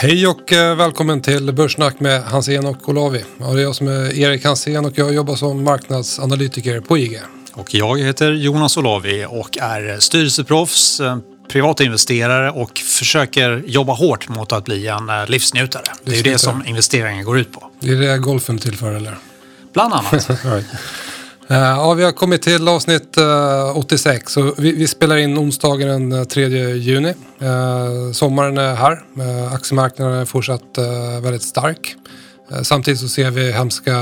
Hej och eh, välkommen till Börssnack med Hansén och Olavi. Ja, det är jag som är Erik Hansén och jag jobbar som marknadsanalytiker på IG. Och jag heter Jonas Olavi och är styrelseproffs, eh, privatinvesterare och försöker jobba hårt mot att bli en eh, livsnjutare. Det är ju det som investeringen går ut på. Det är det golfen till för eller? Bland annat. Eh, ja, vi har kommit till avsnitt eh, 86 och vi, vi spelar in onsdagen den eh, 3 juni. Sommaren är här. Aktiemarknaden är fortsatt väldigt stark. Samtidigt så ser vi hemska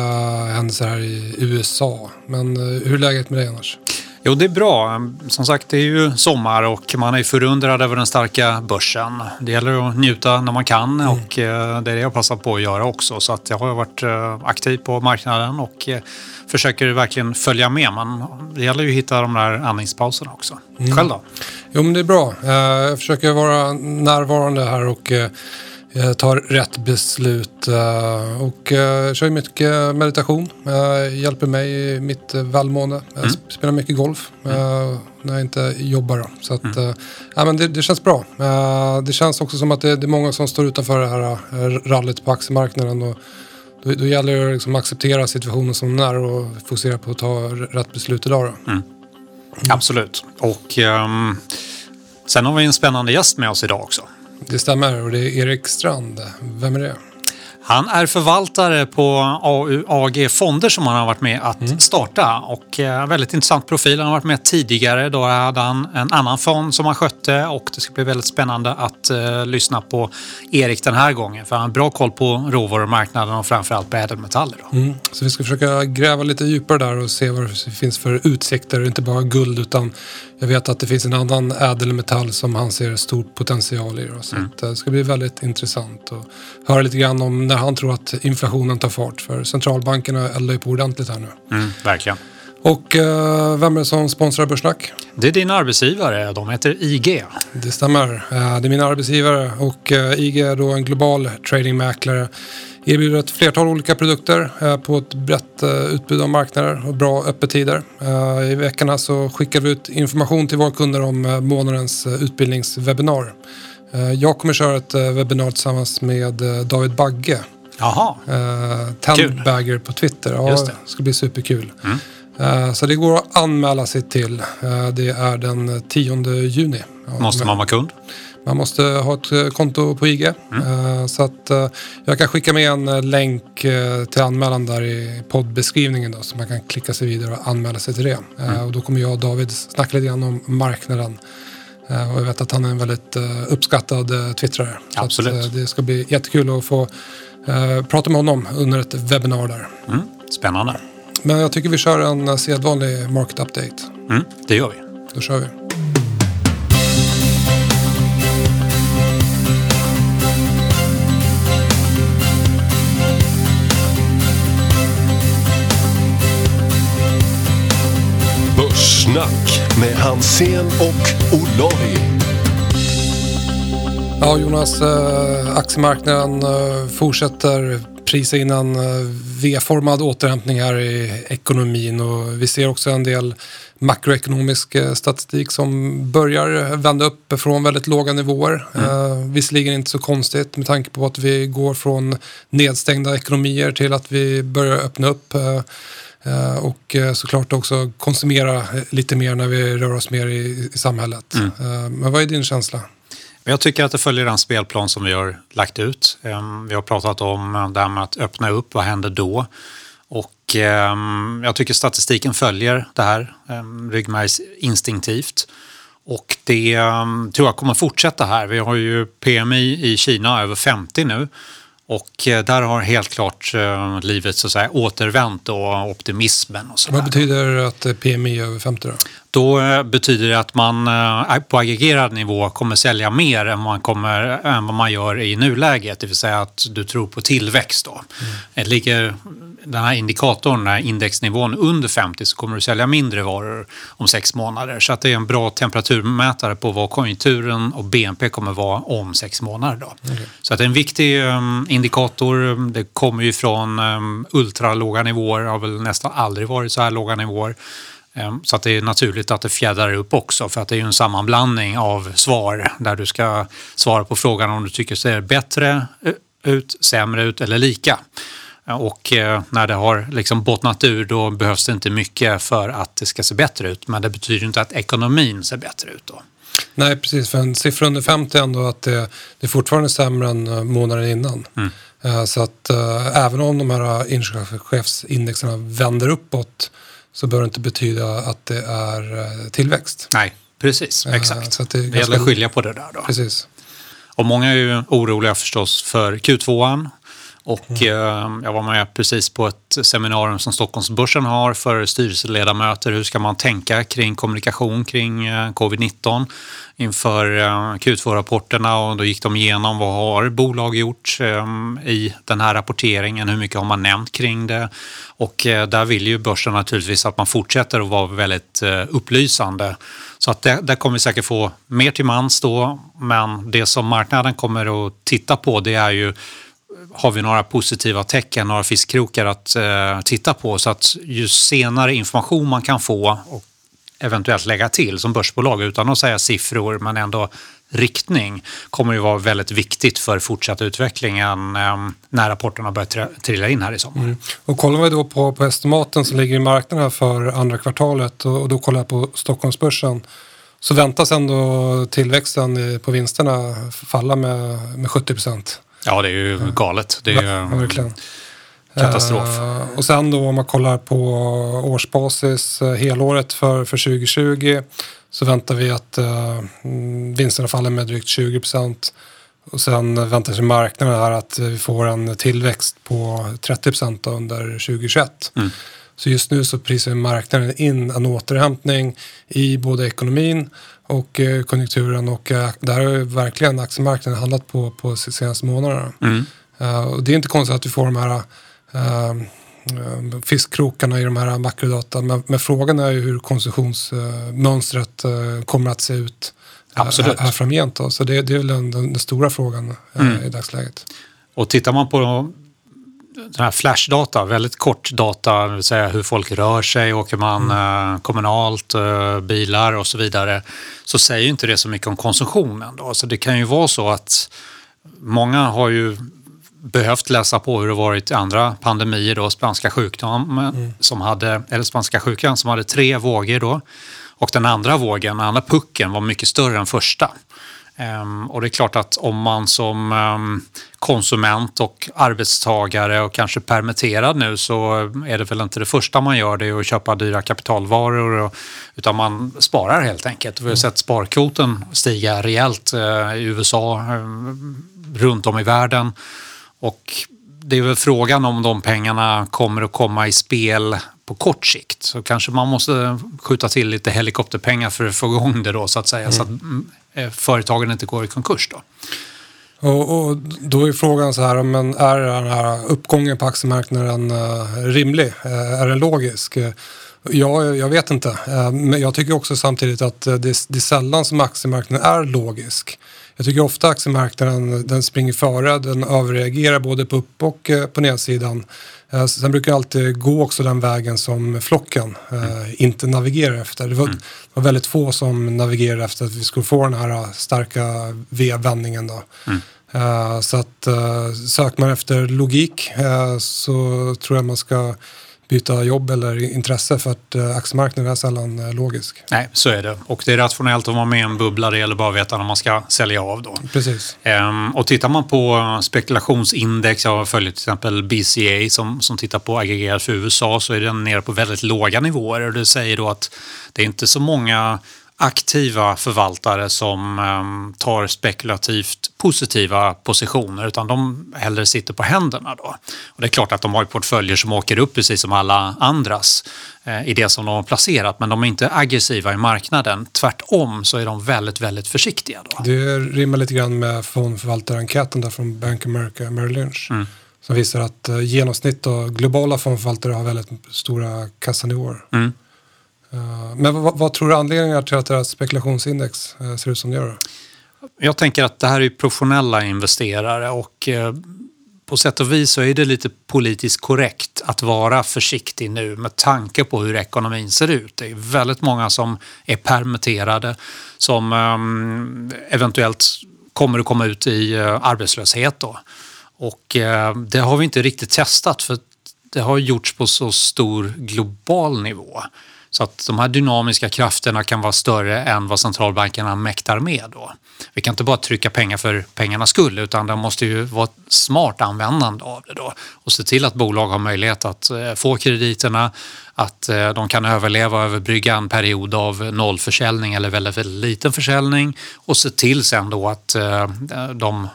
händelser här i USA. Men hur är läget med dig annars? Jo, det är bra. Som sagt, det är ju sommar och man är förundrad över den starka börsen. Det gäller att njuta när man kan mm. och det är det jag passar på att göra också. Så att jag har varit aktiv på marknaden och försöker verkligen följa med. Men det gäller ju att hitta de där andningspauserna också. Mm. Själv då? Jo, men det är bra. Jag försöker vara närvarande här och tar rätt beslut och kör mycket meditation. Hjälper mig i mitt välmående. Jag mm. spelar mycket golf mm. när jag inte jobbar. Så att, mm. ja, men det, det, känns bra. Det känns också som att det, det är många som står utanför det här rallyt på aktiemarknaden. Och då, då gäller det att liksom acceptera situationen som den är och fokusera på att ta rätt beslut idag. Då. Mm. Absolut. Och um, sen har vi en spännande gäst med oss idag också. Det stämmer och det är Erik Strand. Vem är det? Han är förvaltare på AUAG Fonder som han har varit med att mm. starta och eh, väldigt intressant profil. Han har varit med tidigare. Då hade han en annan fond som han skötte och det ska bli väldigt spännande att uh, lyssna på Erik den här gången för han har bra koll på råvarumarknaden och framförallt på ädelmetaller. Mm. Så vi ska försöka gräva lite djupare där och se vad det finns för utsikter, inte bara guld utan jag vet att det finns en annan ädelmetall som han ser stor potential i. Så mm. Eh, det ska bli väldigt intressant att höra lite grann om när han tror att inflationen tar fart. För centralbankerna eldar ju på ordentligt här nu. Mm, verkligen. Och uh, vem är det som sponsrar Börssnack? Det är din arbetsgivare. De heter IG. Det stämmer. Uh, det är min arbetsgivare och uh, IG är då en global tradingmäklare erbjuder ett flertal olika produkter eh, på ett brett eh, utbud av marknader och bra öppettider. Eh, I veckorna så skickar vi ut information till våra kunder om månadens utbildningswebbinar. Jag kommer köra ett webbinar tillsammans med David Bagge. Jaha, Tentbagger på Twitter. Ja, Just det. det ska bli superkul. Mm. Så det går att anmäla sig till. Det är den 10 juni. Måste man vara kund? Man måste ha ett eh, konto på IG. Mm. Eh, så att eh, jag kan skicka med en länk till anmälan där i poddbeskrivningen då, så man kan klicka sig vidare och anmäla sig till det. Mm. Och då kommer jag och David snacka lite grann om marknaden. Och jag vet att han är en väldigt uppskattad twittrare. Absolut. Det ska bli jättekul att få prata med honom under ett webbinar där. Mm. Spännande. Men jag tycker vi kör en sedvanlig market update. Mm, det gör vi. Då kör vi. Snack med Hansen och Olavi. Ja, Jonas, äh, aktiemarknaden äh, fortsätter prisa in en äh, V-formad återhämtning här i ekonomin och vi ser också en del makroekonomisk statistik som börjar vända upp från väldigt låga nivåer. Mm. Uh, visserligen inte så konstigt med tanke på att vi går från nedstängda ekonomier till att vi börjar öppna upp. Eh, och eh, såklart också konsumera lite mer när vi rör oss mer i, i samhället. Mm. Eh, men vad är din känsla? Jag tycker att det följer den spelplan som vi har lagt ut. Vi har pratat om det här med att öppna upp, vad händer då? Och jag tycker statistiken följer det här ryggmärgsinstinktivt. Och det tror jag kommer fortsätta här. Vi har ju PMI i Kina över 50 nu och eh, där har helt klart eh, livet så att säga, återvänt och optimismen. Och så Vad betyder att PMI är över 50 då? Då eh, betyder det att man på aggregerad nivå kommer sälja mer än, man kommer, än vad man gör i nuläget. Det vill säga att du tror på tillväxt. Då. Mm. Ligger den här indikatorn, den här indexnivån under 50 så kommer du sälja mindre varor om sex månader. Så att det är en bra temperaturmätare på vad konjunkturen och BNP kommer vara om sex månader. Då. Okay. Så att det är en viktig um, indikator. Det kommer ju från um, ultralåga nivåer, har väl nästan aldrig varit så här låga nivåer. Ehm, Så att det är naturligt att det fjädrar upp också för att det är ju en sammanblandning av svar där du ska svara på frågan om du tycker det ser bättre ut, sämre ut eller lika. Och eh, när det har liksom bottnat ur då behövs det inte mycket för att det ska se bättre ut. Men det betyder inte att ekonomin ser bättre ut då. Nej, precis. För en siffra under 50 är ändå att det, det är fortfarande sämre än eh, månaden innan. Eh, Så att eh, även om de här inköpschefsindexerna vänder uppåt så bör det inte betyda att det är eh, tillväxt. Nej, precis. Exakt. så det är det ganska- gäller att skilja på det där då. Precis. Och många är ju oroliga förstås för Q2. Och Mm. eh, jag var med precis på ett seminarium som Stockholmsbörsen har för styrelseledamöter. Hur ska man tänka kring kommunikation kring eh, covid-19 inför eh, Q2-rapporterna? Och då gick de igenom vad har bolag gjort i den här rapporteringen? Hur mycket har man nämnt kring det? Och där vill ju börsen naturligtvis att man fortsätter att vara väldigt upplysande. Så att det, där kommer vi säkert få mer till mans då. Men det som marknaden kommer att titta på det är ju har vi några positiva tecken, några fiskkrokar att eh, titta på. Så att ju senare information man kan få och eventuellt lägga till som börsbolag utan att säga siffror men ändå riktning kommer ju vara väldigt viktigt för fortsatt utvecklingen eh, när rapporterna börjar trilla in här i sommar. Mm. Och kollar vi då på, på estimaten som ligger i marknaden här för andra kvartalet och, och då kollar jag på Stockholmsbörsen så väntas ändå tillväxten på vinsterna falla med, med 70 procent. Ja, det är ju galet. Det är Ja, verkligen. katastrof. Eh, och sen då om man kollar på årsbasis eh, helåret för, för 2020 så väntar vi att eh, mm, vinsterna faller med drygt 20 procent. Och sen väntar sig marknaden här att vi får en tillväxt på 30 procent under 2021. Mm. Så just nu så prisar marknaden in en återhämtning i både ekonomin och eh, konjunkturen och eh, där har ju verkligen aktiemarknaden handlat på, på senaste månaderna. Mm. Eh, och det är inte konstigt att vi får de här eh, fiskkrokarna i de här makrodata. Men, men frågan är ju hur konsumtionsmönstret eh, kommer att se ut Absolut. här, framgent. Då. Så det, det är väl den, den, den stora frågan Mm. i dagsläget. Och tittar man på den här flashdata, väldigt kort data, det vill säga hur folk rör sig, åker man eh, kommunalt, eh, bilar och så vidare, så säger inte det så mycket om konsumtionen. Då. Så det kan ju vara så att många har ju behövt läsa på hur det varit i andra pandemier, då, spanska sjukdomen som hade, eller spanska sjukan som hade tre vågor då. Och den andra vågen, den andra pucken, var mycket större än första. Ehm, och det är klart att om man som ehm, konsument och arbetstagare och kanske permitterad nu så är det väl inte det första man gör det är att köpa dyra kapitalvaror och, utan man sparar helt enkelt. Vi har sett sparkvoten stiga rejält eh, i USA, eh, runt om i världen. Och det är väl frågan om de pengarna kommer att komma i spel på kort sikt. Så kanske man måste skjuta till lite helikopterpengar för att få igång det då så att säga. Så att mm, eh, företagen inte går i konkurs då. Och, och då är frågan så här, men är den här uppgången på aktiemarknaden eh, rimlig? Eh, är den logisk? Ja, jag vet inte. Men jag tycker också samtidigt att det är, det är sällan som aktiemarknaden är logisk. Jag tycker ofta aktiemarknaden den springer före, den överreagerar både på upp och eh, på nedsidan. Eh, Sen brukar jag alltid gå också den vägen som flocken eh, inte navigerar efter. Det var, det var väldigt få som navigerade efter att vi skulle få den här starka V-vändningen. Då. Eh, Så att söker man efter logik så tror jag man ska byta jobb eller intresse för att eh, aktiemarknaden är sällan eh, logisk. Nej, så är det. Och det är rationellt att vara med i en bubbla. Det gäller bara att veta när man ska sälja av då. Precis. Ehm, och tittar man på spekulationsindex, jag följer till exempel BCA som, som tittar på aggregerat för USA, så är den nere på väldigt låga nivåer. Och det säger då att det är inte så många aktiva förvaltare som ehm, tar spekulativt positiva positioner utan de hellre sitter på händerna. Då. Och det är klart att de har portföljer som åker upp precis som alla andras eh, i det som de har placerat men de är inte aggressiva i marknaden. Tvärtom så är de väldigt, väldigt försiktiga. Då. Det rimmar lite grann med fondförvaltarenkäten där från Bank of America Merrill Lynch. Mm. Som visar att eh, genomsnitt och globala fondförvaltare har väldigt stora kassanivåer. Mm. Eh, men vad, vad tror du anledningar till att deras spekulationsindex eh, ser ut som det gör? Jag tänker att det här är professionella investerare och eh, på sätt och vis så är det lite politiskt korrekt att vara försiktig nu med tanke på hur ekonomin ser ut. Det är väldigt många som är permitterade som eventuellt kommer att komma ut i arbetslöshet. Då. Och det har vi inte riktigt testat för det har gjorts på så stor global nivå. Så att de här dynamiska krafterna kan vara större än vad centralbankerna mäktar med. Då. Vi kan inte bara trycka pengar för pengarnas skull utan det måste ju vara ett smart användande av det då och se till att bolag har möjlighet att eh, få krediterna, att eh, de kan överleva och överbrygga en period av nollförsäljning eller väldigt, väldigt liten försäljning och se till sen då att eh, de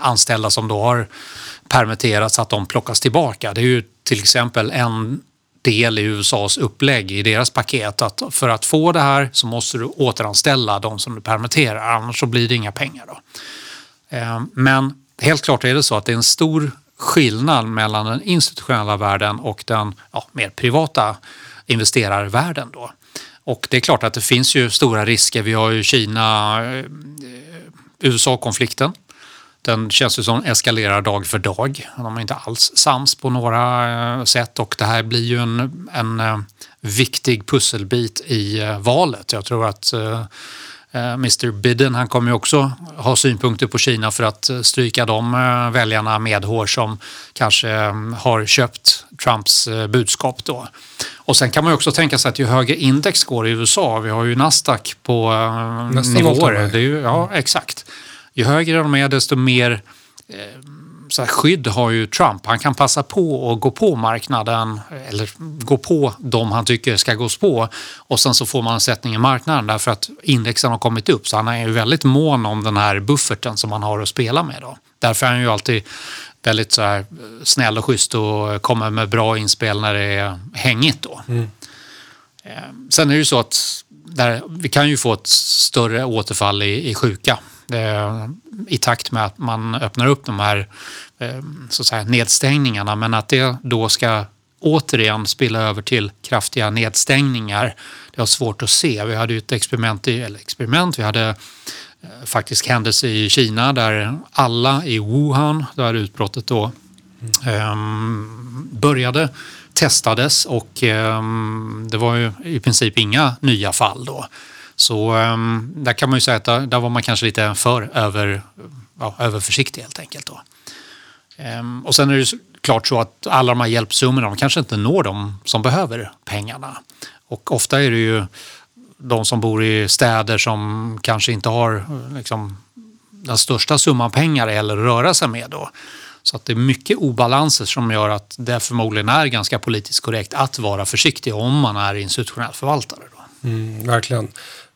anställda som då har permitterats att de plockas tillbaka. Det är ju till exempel en del i USAs upplägg i deras paket att för att få det här så måste du återanställa de som du permitterar annars så blir det inga pengar. Då. Eh, men helt klart är det så att det är en stor skillnad mellan den institutionella världen och den ja, mer privata investerarvärlden. Då. Och det är klart att det finns ju stora risker. Vi har ju Kina-USA-konflikten eh, den känns ju som eskalerar dag för dag. De är inte alls sams på några eh, sätt och det här blir ju en, en eh, viktig pusselbit i eh, valet. Jag tror att Mr Biden han kommer ju också ha synpunkter på Kina för att stryka de väljarna med hår som kanske har köpt Trumps budskap då. Och sen kan man ju också tänka sig att ju högre index går i USA, vi har ju Nasdaq på Nästan nivåer. Det är ju, ja, exakt ju högre de är desto mer eh, så här, skydd har ju Trump. Han kan passa på att gå på marknaden eller gå på de han tycker ska gås på och sen så får man en sättning i marknaden därför att indexen har kommit upp. Så han är ju väldigt mån om den här bufferten som han har att spela med. Då. Därför är han ju alltid väldigt så här, snäll och schysst och kommer med bra inspel när det är hängigt. Då. Mm. Eh, sen är det ju så att där, vi kan ju få ett större återfall i, i sjuka Eh, i takt med att man öppnar upp de här eh, så att säga, nedstängningarna. Men att det då ska återigen spilla över till kraftiga nedstängningar. Det var svårt att se. Vi hade ju ett experiment, i, eller experiment, vi hade eh, faktisk händelse i Kina där alla i Wuhan, där utbrottet då eh, började, testades och ehm, det var ju i princip inga nya fall då. Så ehm, där kan man ju säga att där, där var man kanske lite för över, ja, överförsiktig helt enkelt. Då. Ehm, och sen är det klart så att alla de här hjälpsummorna de kanske inte når de som behöver pengarna. Och ofta är det ju de som bor i städer som kanske inte har liksom, den största summan pengar eller röra sig med. Då. Så att det är mycket obalanser som gör att det förmodligen är ganska politiskt korrekt att vara försiktig om man är institutionell förvaltare. Då. Mm, verkligen.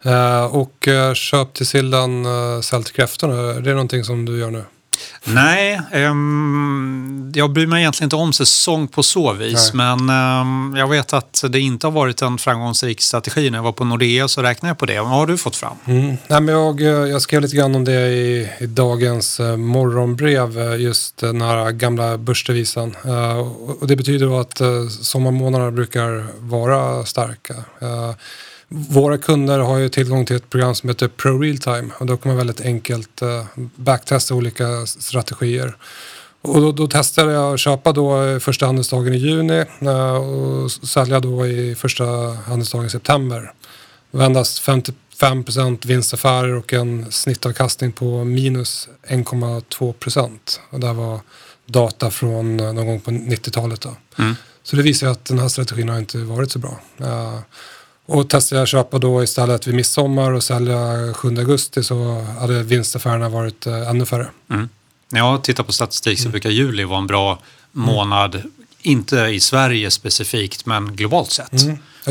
Uh, och uh, köp till sillen, uh, sälj till kräftorna. Är det någonting som du gör nu? Nej, um, jag bryr mig egentligen inte om säsong på så vis. Nej. Men um, jag vet att det inte har varit en framgångsrik strategi. När jag var på Nordea så räknade jag på det. Vad har du fått fram? Mm. Nej, men jag, jag skrev lite grann om det i, i dagens uh, morgonbrev. Just den här gamla börsdevisen. Uh, och det betyder att uh, sommarmånaderna brukar vara starka. Uh, våra kunder har ju tillgång till ett program som heter Pro Realtime och då kan man väldigt enkelt uh, backtesta olika strategier. Och då, då testade jag att köpa då första handelsdagen i juni uh, och sälja då i första handelsdagen i september. Det var endast 55% vinstaffärer och en snittavkastning på minus 1,2 procent. Och det var data från någon gång på 90-talet. Mm. Så det visar att den här strategin har inte varit så bra. Och testade jag köpa då istället vid midsommar och sälja 7 augusti så hade vinstaffärerna varit eh, ännu färre. Mm. När jag tittar på statistik så mm. brukar juli vara en bra månad, mm. inte i Sverige specifikt men globalt sett.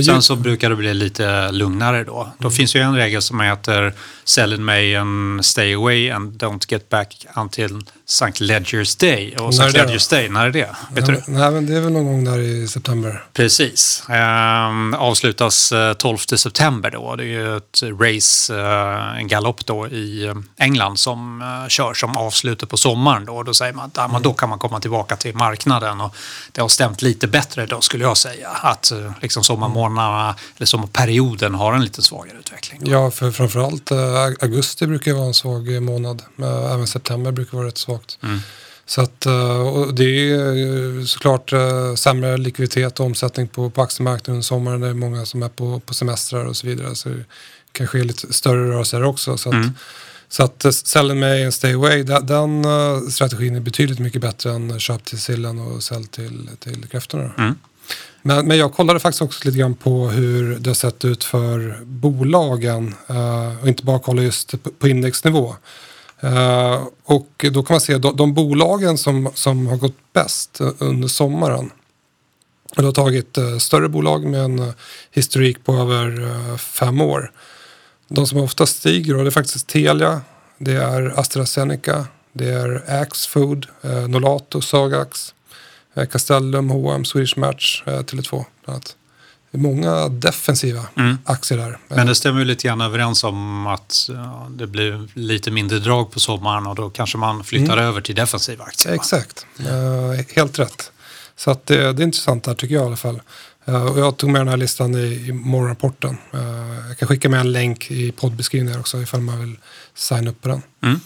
Sen så brukar det bli lite lugnare då. Då mm. finns ju en regel som heter Sell in May and stay away and don't get back until St. Ledger's Day. Och St. Ledger's Day, när är det? Vet nej, du? Nej, men det är väl någon gång där i september. Precis. Ehm, avslutas 12 eh, september då. Det är ju ett race, eh, en galopp då i eh, England som eh, kör som avslutar på sommaren då. Då säger man att mm. då kan man komma tillbaka till marknaden och det har stämt lite bättre då skulle jag säga. Att liksom sommarmånaderna, eller sommarperioden har en lite svagare utveckling. Ja, för framförallt eh, augusti brukar vara en svag månad. Även september brukar vara rätt svag svagt. Mm. Så att, eh, det är ju såklart eh, sämre likviditet och omsättning på, på aktiemarknaden under sommaren. Det är många som är på, på semestrar och så vidare. Så det kan ske lite större rörelser också. Så att, Mm. så att eh, sell in May and stay away, den, den eh, strategin är betydligt mycket bättre än köp till sillen och sälj till, till kräftorna. Mm. Men, men jag kollade faktiskt också lite grann på hur det har sett ut för bolagen eh, och inte bara kolla just på, på indexnivå. Uh, och då kan man se de, de bolagen som, som har gått bäst eh, under sommaren. Och det har tagit uh, större bolag med en uh, historik på över fem år. De som ofta stiger, då det är faktiskt Telia, det är AstraZeneca, det är Axfood, Nolato, Sagax, Castellum, H&M, Swedish Match, eh, Tele2 bland annat. Det är många defensiva Mm. aktier där. Men det stämmer ju lite grann överens om att det blir lite mindre drag på sommaren och då kanske man flyttar över till defensiva aktier. Exakt, eh, helt rätt. Så att det, det är intressant där tycker jag i alla fall. Eh, och jag tog med den här listan i, i morgonrapporten. Eh, jag kan skicka med en länk i poddbeskrivningen också ifall man vill signa upp på den. Mm.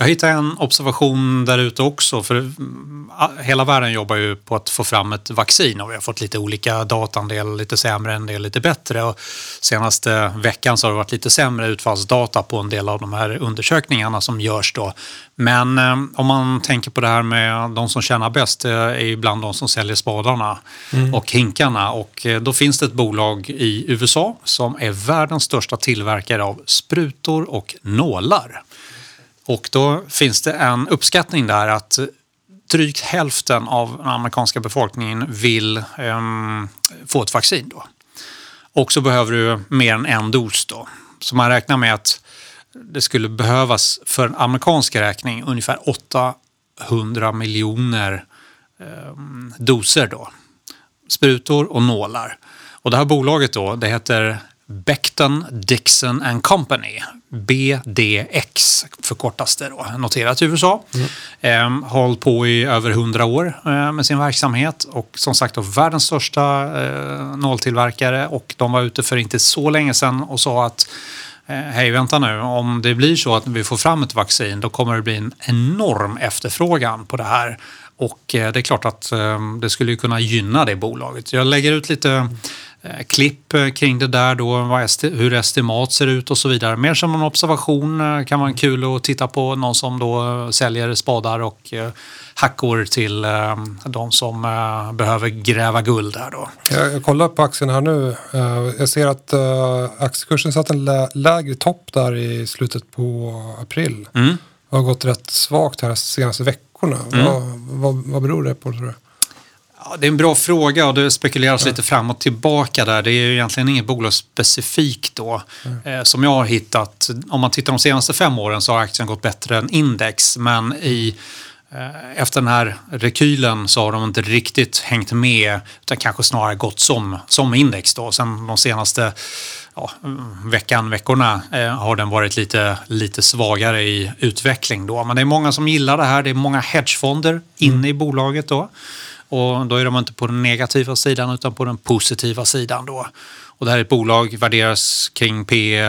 Jag hittade en observation där ute också. För mm, hela världen jobbar ju på att få fram ett vaccin och vi har fått lite olika data. En del lite sämre, en del lite bättre. Och senaste veckan så har det varit lite sämre utfallsdata på en del av de här undersökningarna som görs då. Men eh, om man tänker på det här med de som tjänar bäst eh, är ibland de som säljer spadarna och hinkarna. Och eh, då finns det ett bolag i USA som är världens största tillverkare av sprutor och nålar. Och då finns det en uppskattning där att drygt hälften av den amerikanska befolkningen vill um, få ett vaccin. Då. Och så behöver du mer än en dos. Då. Så man räknar med att det skulle behövas för en amerikansk räkning ungefär 800 miljoner um, doser. Då. Sprutor och nålar. Och det här bolaget då, det heter Becton Dixon and Company. BDX förkortas det då. Noterat i USA. Mm. har hållit på i över 100 år eh, med sin verksamhet och som sagt då, världens största eh, nåltillverkare och de var ute för inte så länge sedan och sa att eh, Hej, vänta nu. Om det blir så att vi får fram ett vaccin då kommer det bli en enorm efterfrågan på det här. Och eh, det är klart att eh, det skulle kunna gynna det bolaget. Jag lägger ut lite eh, klipp eh, kring det där då, esti- hur estimat ser ut och så vidare. Mer som en observation eh, kan vara kul att titta på någon som då eh, säljer spadar och eh, hackor till eh, de som eh, behöver gräva guld här då. Jag, kollar på aktien här nu. Eh, jag ser att aktiekursen satt en lä lägre topp där i slutet på april. Mm. Och har gått rätt svagt här de senaste veckorna. Mm. Vad, vad, vad beror det på tror du? Ja, det är en bra fråga och det spekuleras lite fram och tillbaka där. Det är ju egentligen inget bolag specifikt då eh, som jag har hittat. Om man tittar de senaste fem åren så har aktien gått bättre än index men i eh, efter den här rekylen så har de inte riktigt hängt med utan kanske snarare gått som, som index då. Sen de senaste ja, veckan, veckorna eh, har den varit lite, lite svagare i utveckling då. Men det är många som gillar det här. Det är många hedgefonder inne i bolaget då. Och då är de inte på den negativa sidan utan på den positiva sidan då. Och det här är ett bolag, värderas kring P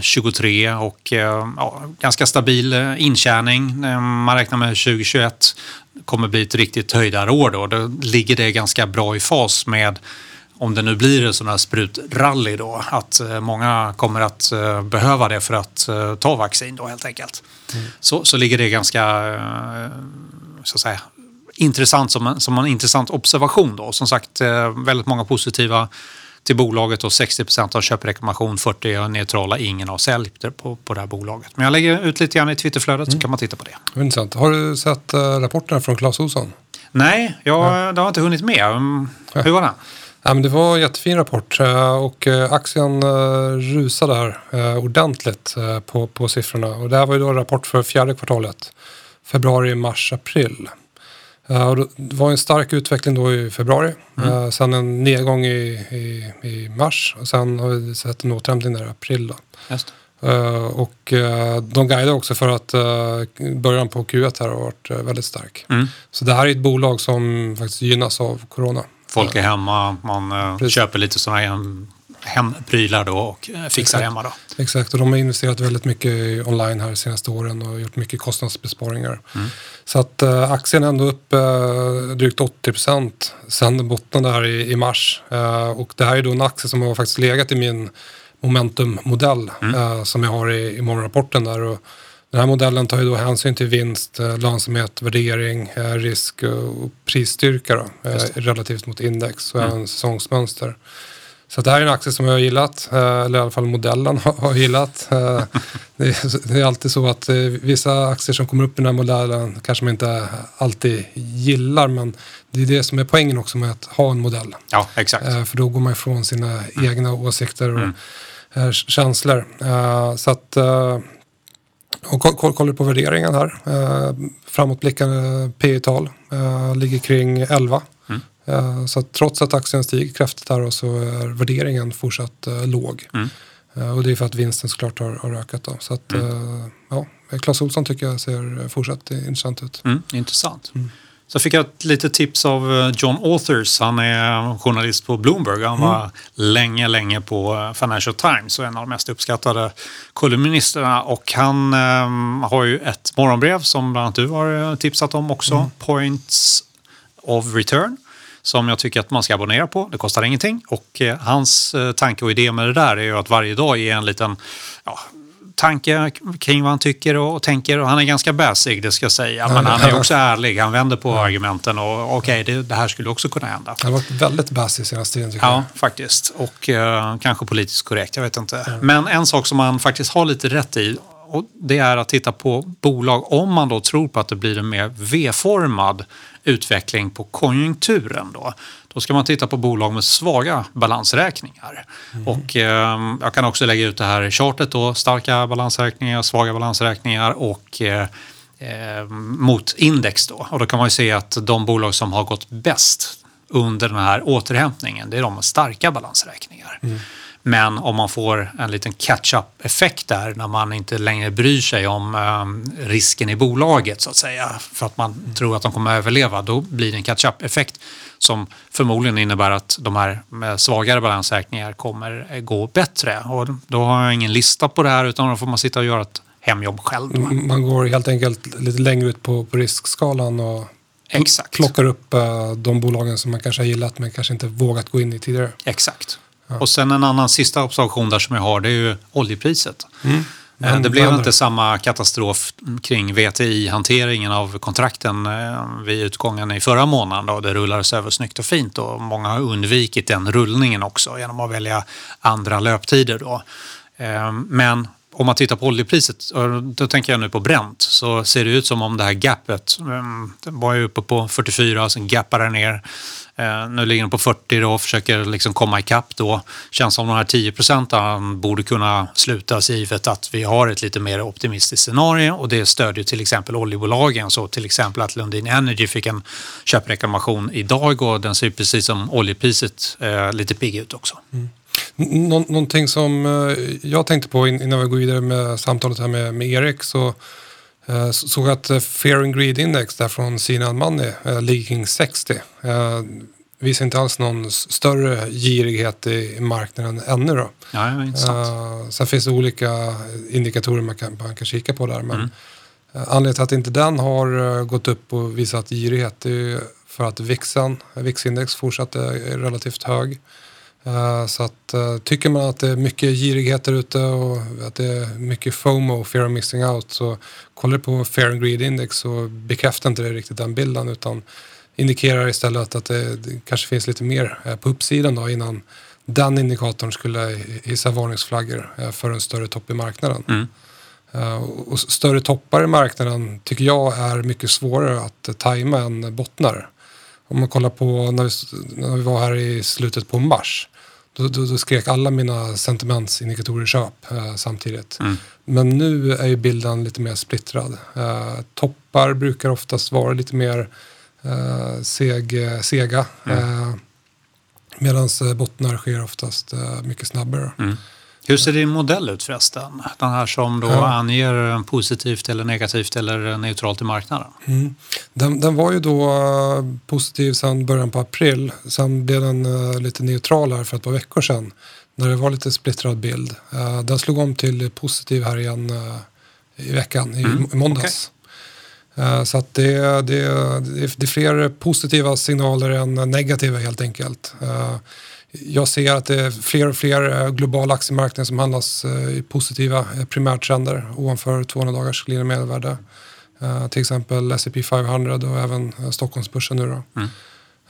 23 och eh, ja, ganska stabil eh, intjäning. Eh, Man räknar med 2021 kommer bli ett riktigt höjdarår då. Då ligger det ganska bra i fas med om det nu blir en sån här sprutrally då, att många kommer att eh, behöva det för att ta vaccin då helt enkelt. Så, så ligger det ganska så att säga, intressant som en, som en intressant observation då. Som sagt, eh, väldigt många positiva till bolaget och 60% av köprekommendation, 40 är neutrala, ingen har sälj på, på det här bolaget. Men jag lägger ut lite grann i Twitterflödet så kan man titta på det. Intressant. Har du sett uh, rapporterna från Clas Ohlson? Nej, jag, det har inte hunnit med. Mm, Hur var den? Ja, men det var en jättefin rapport eh, och eh, aktien eh, rusade här eh, ordentligt eh, på, på siffrorna. Och det här var ju då en rapport för fjärde kvartalet. Februari, mars, april. Eh, det var en stark utveckling då i februari. Eh, sen en nedgång i, i, i mars och sen har vi sett en återhämtning där i april. Då. Just. Eh, och de guidar också för att början på Q1 här har varit väldigt stark. Mm. Så det här är ett bolag som faktiskt gynnas av corona. Folk är hemma, man Precis. köper lite sådana här hemprylar då och eh, fixar Exakt. hemma. Då. Exakt, och de har investerat väldigt mycket online här de senaste åren och gjort mycket kostnadsbesparingar. Så att äh, aktien är ändå upp äh, drygt 80 procent sen den bottnade här i, i mars. Äh, och det här är då en aktie som har faktiskt legat i min momentummodell äh, som jag har i, i morgonrapporten där. Och den här modellen tar ju då hänsyn till vinst, äh, lönsamhet, värdering, risk och prisstyrka då, relativt mot index och även säsongsmönster. Så det här är en aktie som jag har gillat, eh, eller i alla fall modellen har gillat. Eh, Det är, alltid så att eh, vissa aktier som kommer upp i den här modellen kanske man inte alltid gillar, men det är det som är poängen också med att ha en modell. Ja, exakt. För då går man ifrån sina egna åsikter och eh, känslor. Så att, och koll- koll- kollar på värderingen här, framåtblickande P tal ligger kring 11. Mm. Eh, Så att trots att aktien stiger kraftigt här så är värderingen fortsatt eh, låg. Mm. Eh, Och det är för att vinsten såklart har, har ökat. Då. Så att, Mm. ja, Clas Ohlson tycker jag ser fortsatt intressant ut. Mm, intressant. Så fick jag ett litet tips av John Authers. Han är journalist på Bloomberg. Han var länge, länge på Financial Times och en av de mest uppskattade kolumnisterna. Och han eh, har ju ett morgonbrev som bland annat du har tipsat om också. Points of Return. Som jag tycker att man ska abonnera på. Det kostar ingenting. Och eh, hans eh, tanke och idé med det där är ju att varje dag är en liten ja, tanke kring vad han tycker och tänker. Och han är ganska bäsig, det ska jag säga. Men han är också ärlig. Han vänder på argumenten och okej, det, det här skulle också kunna hända. Han har varit väldigt bassig senaste tiden tycker Ja, faktiskt. Och eh, kanske politiskt korrekt, jag vet inte. Men en sak som man faktiskt har lite rätt i och det är att titta på bolag om man då tror på att det blir en mer V-formad utveckling på konjunkturen. Då, då ska man titta på bolag med svaga balansräkningar. Och eh, jag kan också lägga ut det här chartet då, starka balansräkningar, svaga balansräkningar och eh, eh, mot index då. Och då kan man ju se att de bolag som har gått bäst under den här återhämtningen, det är de med starka balansräkningar. Men om man får en liten catch-up-effekt där när man inte längre bryr sig om eh, risken i bolaget så att säga för att man tror att de kommer att överleva, då blir det en catch-up-effekt som förmodligen innebär att de här med svagare balansräkningar kommer eh, gå bättre. Och då har jag ingen lista på det här utan då får man sitta och göra ett hemjobb själv. Man går helt enkelt lite längre ut på, på riskskalan och Exakt. plockar upp eh, de bolagen som man kanske har gillat men kanske inte vågat gå in i tidigare. Exakt. Och sen en annan sista observation där som jag har, det är ju oljepriset. Eh, Men Det blev händer? inte samma katastrof kring VTI-hanteringen av kontrakten eh, vid utgången i förra månaden. Då. Det rullades över snyggt och fint och många har undvikit den rullningen också genom att välja andra löptider. Då. Eh, Men om man tittar på oljepriset, då tänker jag nu på Brent, så ser det ut som om det här gapet, ehm, Den var ju uppe på 44, sen gappade den ner. Eh, nu ligger den på 40 då och försöker liksom komma ikapp då. Känns som de här 10 procenten borde kunna slutas givet att vi har ett lite mer optimistiskt scenario och det stödjer till exempel oljebolagen. Så till exempel att Lundin Energy fick en köpreklamation idag och den ser precis som oljepriset eh, lite pigg ut också. Mm. Nå- någonting som eh, jag tänkte på in- innan vi går vidare med samtalet här med, med Erik så eh, så- såg jag att eh, Fair and Greed Index där från Sina Money ligger kring 60. Eh, visar inte alls någon större girighet i marknaden ännu då. Ja, ja, sen finns det olika indikatorer man kan, man kan kika på där. Men eh, anledningen till att inte den har gått upp och visat girighet är för att VIXen, VIX-index fortsatt är relativt hög. Eh, så att eh, tycker man att det är mycket girighet där ute och att det är mycket FOMO, fear of missing out, så kollar du på Fair and Greed Index så bekräftar inte det riktigt den bilden utan indikerar istället att det, det kanske finns lite mer eh, på uppsidan då innan den indikatorn skulle hissa varningsflaggor för en större topp i marknaden. Mm. Och större toppar i marknaden tycker jag är mycket svårare att tajma än bottnar. Om man kollar på när vi, när vi var här i slutet på mars. Då, då, då skrek alla mina sentimentsindikatorer köp eh, samtidigt. Mm. Men nu är ju bilden lite mer splittrad. Eh, toppar brukar oftast vara lite mer eh, seg, sega. Eh, Medan bottnar sker oftast eh, mycket snabbare. Mm. Hur ser din modell ut förresten? Den här som då Ja. anger positivt eller negativt eller neutralt i marknaden? Mm. Den, den var ju då eh, positiv sedan början på april. Sen blev den eh, lite neutral här för ett par veckor sedan. Där det var lite splittrad bild. Den slog om till positiv här igen i veckan, i, mm. måndags. Okay. Så att det, det, det är fler positiva signaler än negativa helt enkelt. Jag ser att det är fler och fler globala aktiemarknader som handlas i positiva primärtrender ovanför 200 dagars glidande medelvärde. Till exempel S&P 500 och även Stockholmsbörsen nu då. Mm.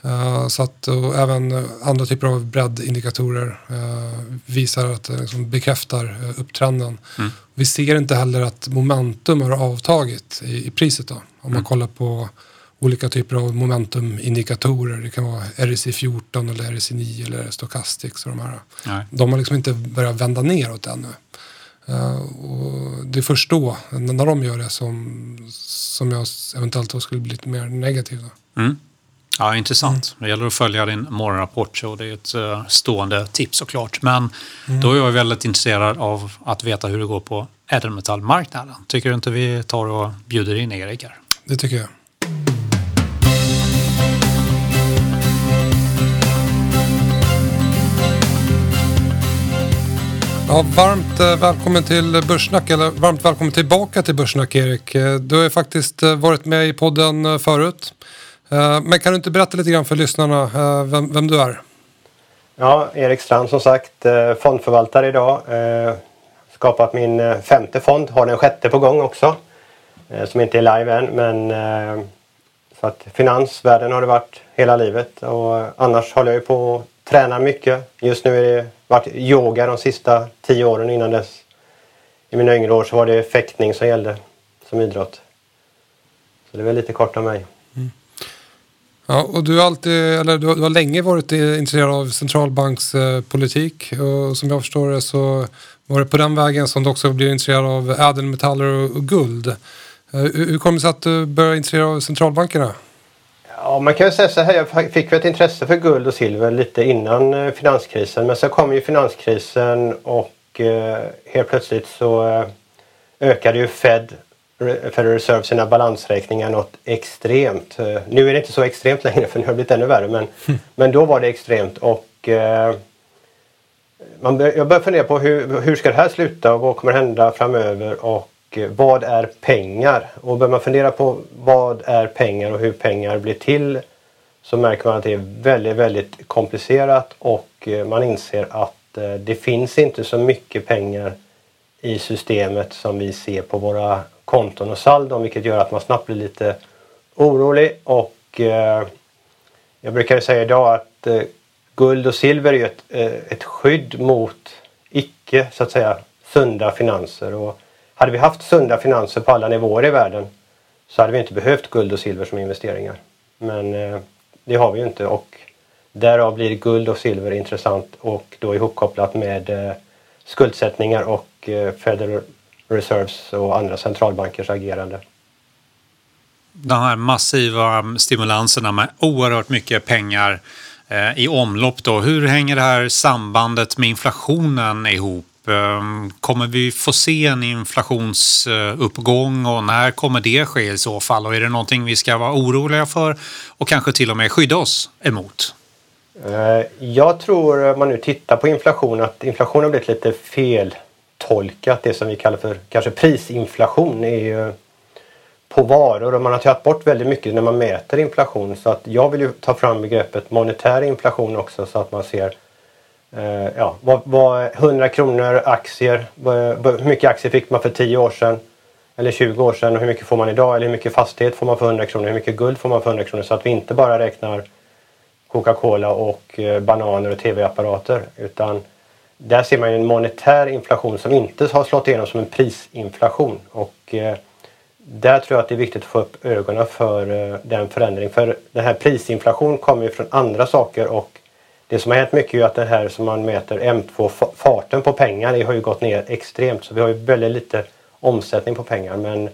Uh, så att, och även andra typer av breddindikatorer visar att liksom bekräftar upptrenden. Mm. Vi ser inte heller att momentum har avtagit i, i priset då. Om mm. man kollar på olika typer av momentumindikatorer. Det kan vara RSI 14 eller RSI 9 eller Stochastics och de här. Nej. De har liksom inte börjat vända neråt ännu. Uh, och det är först då, när de gör det, som, som jag eventuellt skulle bli lite mer negativ. Mm. Ja, intressant. Mm. Det gäller att följa din morgonrapport, så det är ett uh, stående tips såklart. Men mm. då är jag väldigt intresserad av att veta hur det går på ädelmetallmarknaden. Tycker du inte vi tar och bjuder in Erik här? Det tycker jag. Ja, varmt eh, välkommen till Börssnack, eller varmt välkommen tillbaka till Börssnack Erik. Eh, du har ju faktiskt eh, varit med i podden förut. Men kan du inte berätta lite grann för lyssnarna vem, vem du är? Ja, Erik Strand som sagt, fondförvaltare idag. Skapat min femte fond, har den sjätte på gång också. Som inte är live än, men så att finansvärlden har det varit hela livet och annars håller jag ju på att träna mycket. Just nu är det varit yoga de sista tio åren innan dess. I mina yngre år så var det fäktning som gällde som idrott. Så det var lite kort om mig. Mm. Ja, och du har, alltid, eller du har, du har länge varit intresserad av centralbankspolitik och som jag förstår det så var det på den vägen som du också blev intresserad av ädelmetaller och, och guld. Eh, hur, hur kom det sig att du började intressera av centralbankerna? Ja, man kan ju säga så här. Jag fick ett intresse för guld och silver lite innan eh, finanskrisen. Men så kom ju finanskrisen och eh, helt plötsligt så eh, ökade ju Fed, Federal Reserve sina balansräkningar något extremt. Nu är det inte så extremt längre för nu har det blivit ännu värre. Men, men då var det extremt och man, jag började fundera på hur, hur ska det här sluta och vad kommer hända framöver och Eh, vad är pengar? Och börjar man fundera på vad är pengar och hur pengar blir till så märker man att det är väldigt, väldigt komplicerat och eh, man inser att eh, det finns inte så mycket pengar i systemet som vi ser på våra konton och saldon vilket gör att man snabbt blir lite orolig och jag brukar säga idag att guld och silver är ett, ett skydd mot icke så att säga sunda finanser. Och hade vi haft sunda finanser på alla nivåer i världen så hade vi inte behövt guld och silver som investeringar. Men eh, det har vi ju inte och därav blir guld och silver intressant och då ihopkopplat med eh, skuldsättningar och eh, Federal Reserves och andra centralbankers agerande. De här massiva stimulanserna med oerhört mycket pengar eh, i omlopp då. Hur hänger det här sambandet med inflationen ihop? Ehm, kommer vi få se en inflationsuppgång och när kommer det ske i så fall? Och är det någonting vi ska vara oroliga för och kanske till och med skydda oss emot? Eh, jag tror, om man nu tittar på inflation, att inflationen har blivit lite feltolkat. Det som vi kallar för kanske prisinflation är ju på varor och man har tagit bort väldigt mycket när man mäter inflation. Så att jag vill ju ta fram begreppet monetär inflation också så att man ser Eh, ja, vad, vad 100 kronor aktier, hur mycket aktier fick man för 10 år sedan? Eller 20 år sedan och hur mycket får man idag? Eller hur mycket fastighet får man för 100 kronor? Hur mycket guld får man för 100 kronor? Så att vi inte bara räknar Coca-Cola och eh, bananer och tv-apparater utan där ser man en monetär inflation som inte har slått igenom som en prisinflation. Och eh, där tror jag att det är viktigt att få upp ögonen för den förändringen. För den här prisinflation kommer ju från andra saker och det som har hänt mycket är att det här som man mäter M2, farten på pengar, det har ju gått ner extremt. Så vi har ju väldigt lite omsättning på pengar. Men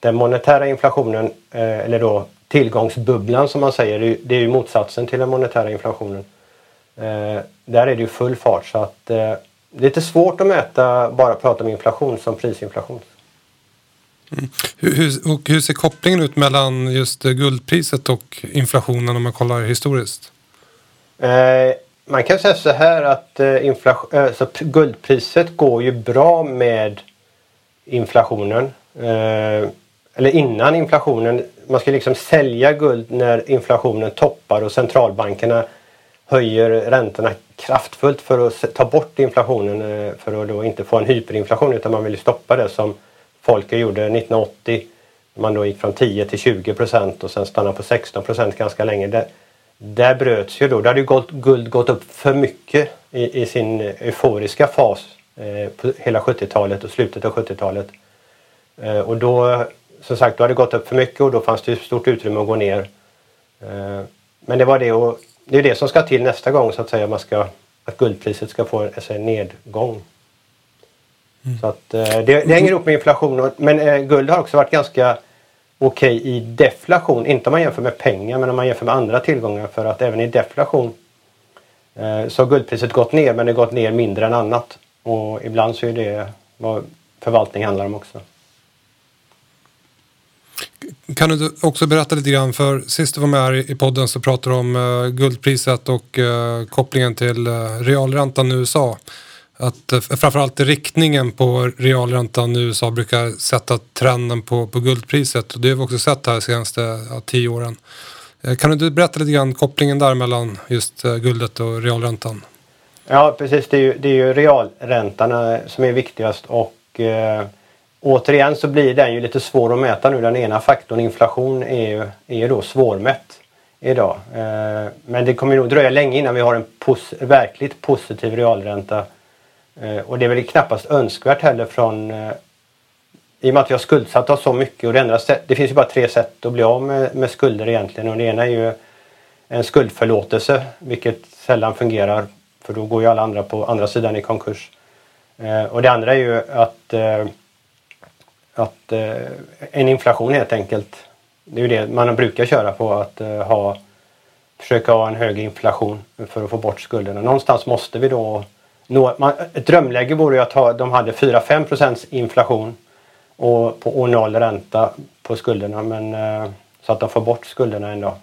den monetära inflationen, eh, eller då tillgångsbubblan som man säger, det är ju motsatsen till den monetära inflationen. Eh, där är det ju full fart så att eh, det är lite svårt att mäta, bara prata om inflation som prisinflation. Mm. Hur, och hur ser kopplingen ut mellan just guldpriset och inflationen om man kollar historiskt? Eh, man kan säga så här att eh, inflation, alltså, guldpriset går ju bra med inflationen. Eh, eller innan inflationen. Man ska liksom sälja guld när inflationen toppar och centralbankerna höjer räntorna kraftfullt för att ta bort inflationen eh, för att då inte få en hyperinflation utan man vill stoppa det som Folker gjorde 1980. Man då gick från 10 till 20 procent och sen stannade på 16 procent ganska länge. Där, bröts ju då. Där hade ju guld gått upp för mycket i, i sin euforiska fas eh, på hela 70-talet och slutet av 70-talet. Eh, och då, som sagt, då hade det gått upp för mycket och då fanns det stort utrymme att gå ner. Eh, men det var det och det är det som ska till nästa gång så att säga. Man ska, att guldpriset ska få alltså, en nedgång. Mm. Så att, eh, det, det hänger ihop med inflation. Men eh, guld har också varit ganska okej okay i deflation. Inte om man jämför med pengar men om man jämför med andra tillgångar. För att även i deflation eh, så har guldpriset gått ner men det har gått ner mindre än annat. Och ibland så är det vad förvaltning handlar om också. Kan du också berätta lite grann, för sist du var med här i podden så pratade du om eh, guldpriset och eh, kopplingen till eh, realräntan i USA. Att eh, framförallt riktningen på realräntan i USA brukar sätta trenden på, på guldpriset. Och det har vi också sett här de senaste ja, tio åren. Eh, kan du berätta lite grann kopplingen där mellan just eh, guldet och realräntan? Ja precis, det är ju, det är ju realräntan som är viktigast och Återigen så blir den ju lite svår att mäta nu. Den ena faktorn, inflation, är ju, är ju då svårmätt idag. Eh, men det kommer nog dröja länge innan vi har en pos verkligt positiv realränta. Eh, och det är väl knappast önskvärt heller från eh, i och med att vi har skuldsatt oss så mycket och det, enda sätt, det finns ju bara tre sätt att bli av med, med skulder egentligen och det ena är ju en skuldförlåtelse vilket sällan fungerar för då går ju alla andra på andra sidan i konkurs. Eh, och det andra är ju att eh, att eh, en inflation helt enkelt. Det är ju det man brukar köra på att eh, ha försöka ha en hög inflation för att få bort skulderna. Någonstans måste vi då nå, man, ett drömläge vore ju att ha, de hade 4-5 procents inflation och, på, och noll ränta på skulderna men eh, så att de får bort skulderna ändå.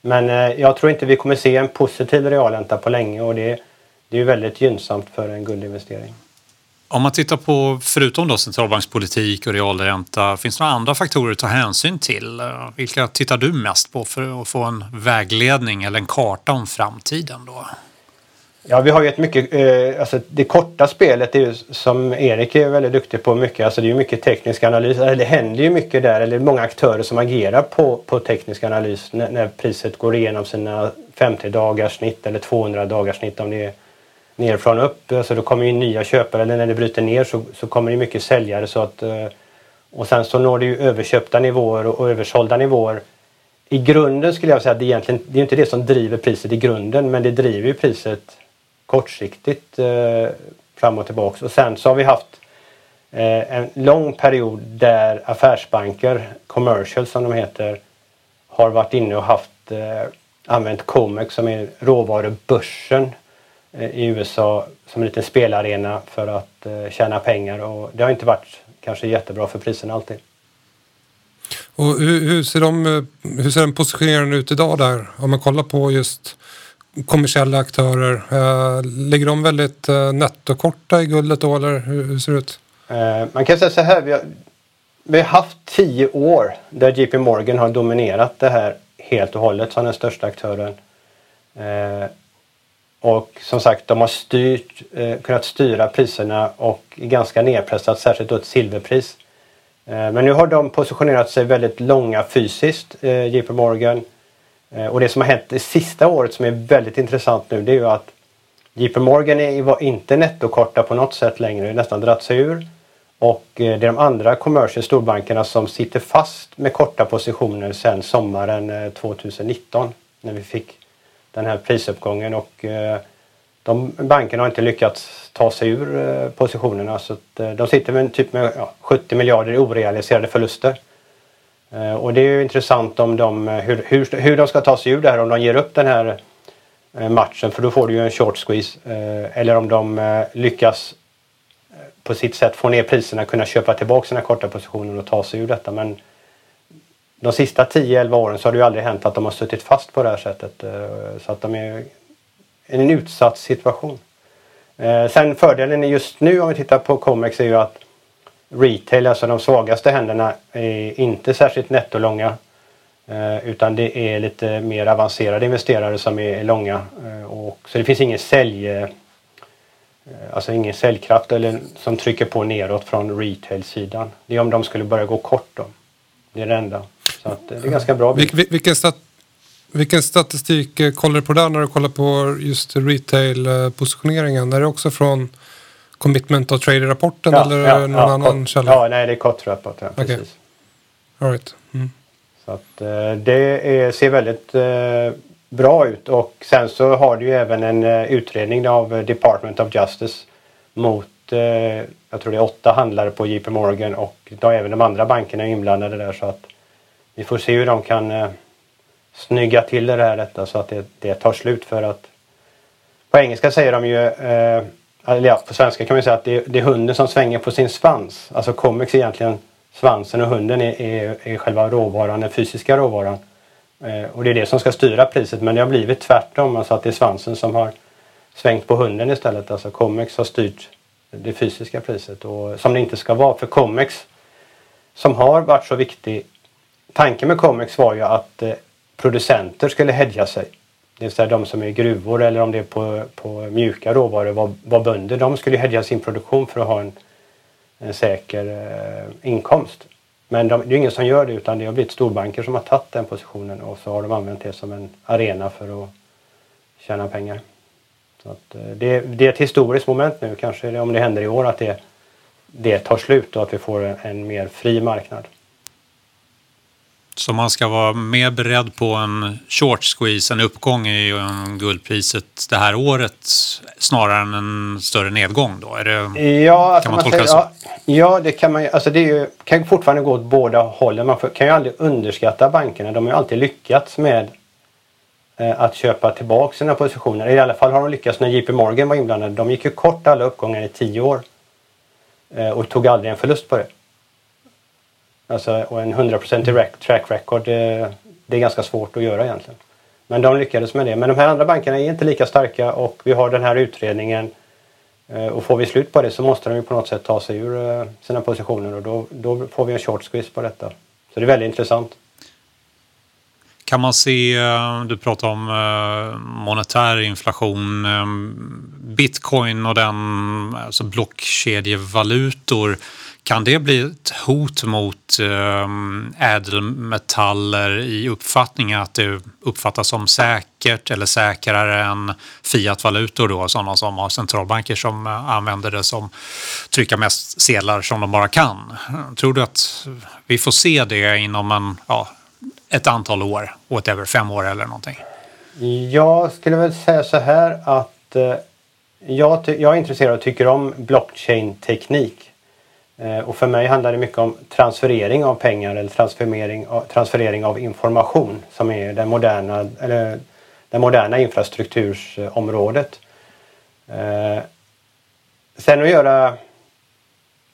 Men eh, jag tror inte vi kommer se en positiv realränta på länge och det, det är ju väldigt gynnsamt för en guldinvestering. Om man tittar på, förutom då centralbankspolitik och realränta, finns det några andra faktorer att ta hänsyn till? Eh, vilka tittar du mest på för att få en vägledning eller en karta om framtiden? Då? Ja, vi har ju ett mycket, eh, alltså det korta spelet är ju som Erik är väldigt duktig på mycket, alltså det är ju mycket teknisk analys, eller det händer ju mycket där, eller många aktörer som agerar på, på teknisk analys när, när priset går igenom sina 50 dagars snitt eller 200 dagars snitt om det är nerifrån upp. Alltså då kommer ju nya köpare, eller när det bryter ner så, så kommer det mycket säljare. Så att, eh, och sen så når det ju överköpta nivåer och, och översålda nivåer. I grunden skulle jag säga att det egentligen det är inte det som driver priset i grunden men det driver ju priset kortsiktigt eh, fram och tillbaks. Och sen så har vi haft eh, en lång period där affärsbanker, commercial som de heter, har varit inne och haft eh, använt Comex som är råvarubörsen Eh, i USA som en liten spelarena för att eh, tjäna pengar och det har inte varit kanske jättebra för priserna alltid. Och hur, hur, ser de, eh, hur ser den positioneringen ut idag där? Om man kollar på just kommersiella aktörer. Eh, ligger de väldigt eh, nettokorta i guldet då eller hur, ser det ut? Eh, man kan säga så här. Vi har, vi har haft tio år där JP Morgan har dominerat det här helt och hållet som den största aktören. Och som sagt, de har styrt, kunnat styra priserna och ganska nedpressat, särskilt då ett silverpris. Men nu har de positionerat sig väldigt långa fysiskt, JP Morgan. Eh, och det som har hänt det sista året som är väldigt intressant nu det är ju att JP Morgan var inte nettokorta på något sätt längre, nästan dratt sig ur. Och eh, det är de andra commercial storbankerna som sitter fast med korta positioner sedan sommaren eh, 2019 när vi fick den här prisuppgången och de bankerna har inte lyckats ta sig ur positionerna så att de sitter med typ med 70 miljarder i orealiserade förluster. Eh, och det är ju intressant om de, eh, hur, hur, hur de ska ta sig ur det här om de ger upp den här eh, matchen för då får du ju en short squeeze. Eller om de lyckas på sitt sätt få ner priserna, kunna köpa tillbaka sina korta positioner och ta sig ur detta. Men de sista 10-11 åren så har det ju aldrig hänt att de har suttit fast på det här sättet. Så att de är i en utsatt situation. Sen fördelen just nu om vi tittar på Comex är ju att retail, alltså de svagaste händerna, är inte särskilt nettolånga. Eh, utan det är lite mer avancerade investerare som är långa. Eh, och, så det finns ingen sälj eh, alltså ingen säljkraft eller som trycker på neråt från retail-sidan. Det är om de skulle börja gå kort då. Det är det enda. Så att det är ganska bra. Vil, vilken, stat, vilken statistik kollar du på där när du kollar på just retail-positioneringen? Är det också från Commitment of Trader-rapporten ja, eller ja, någon ja, annan källa? Ja, nej det är Cott-rapport. Ja, okay. All right. Mm. Så att, eh, det är, ser väldigt eh, bra ut och sen så har du ju även en eh, utredning av Department of Justice mot jag tror det är åtta handlare på JP Morgan och då även de andra bankerna är inblandade där så att vi får se hur de kan snygga till det här detta så att det, det tar slut för att på engelska säger de ju eller ja, på svenska kan man säga att det, det, är hunden som svänger på sin svans. Alltså Comex är egentligen svansen och hunden är, är, är själva råvaran, den fysiska råvaran. Eh, och det är det som ska styra priset men det har blivit tvärtom, alltså att det är svansen som har svängt på hunden istället. Alltså Comex har styrt det fysiska priset och som det inte ska vara. För Comex som har varit så viktig, tanken med Comex var ju att eh, producenter skulle hedga sig. Det vill säga de som är i gruvor eller om det är på, på mjuka råvaror var, var bönder. De skulle hedga sin produktion för att ha en en säker eh, inkomst. Men de, det är ingen som gör det utan det har blivit storbanker som har tagit den positionen och så har de använt det som en arena för att tjäna pengar. Så att, eh, det, det, är ett historiskt moment nu, kanske om det händer i år, att det, det tar slut och att vi får en, en mer fri marknad. Så man ska vara mer beredd på en short squeeze, en uppgång i guldpriset det här året snarare än en större nedgång då? Det, ja, alltså kan man, man tolka säger, så? Ja, det kan man alltså det ju, kan fortfarande gå åt båda hållen. Man kan ju aldrig underskatta bankerna. De har ju alltid lyckats med eh, att köpa tillbaka sina positioner. I alla fall har de lyckats när JP Morgan var inblandade. De gick ju kort alla uppgångar i tio år eh, och tog aldrig en förlust på det. Alltså, och en 100% track record, det, det är ganska svårt att göra egentligen. Men de lyckades med det. Men de här andra bankerna är inte lika starka och vi har den här utredningen. Eh, och får vi slut på det så måste de ju på något sätt ta sig ur eh, sina positioner och då, då får vi en short squeeze på detta. Så det är väldigt intressant. Kan man se, eh, du pratar om monetär inflation, bitcoin och den, alltså blockkedjevalutor. Kan det bli ett hot mot ehm, ädelmetaller i uppfattningen att det uppfattas som säkert eller säkrare än fiatvalutor då, sådana som har centralbanker som eh, använder det som trycka mest sedlar som de bara kan. Tror du att vi får se det inom en, ja, ett antal år, whatever, fem år eller någonting? Jag skulle väl säga så här att eh, jag, jag är intresserad och tycker om blockchain-teknik. Eh, och för mig handlar det mycket om transferering av pengar eller transferering av, transferering av information som är den moderna, eller det moderna infrastruktursområdet. Eh, sen att göra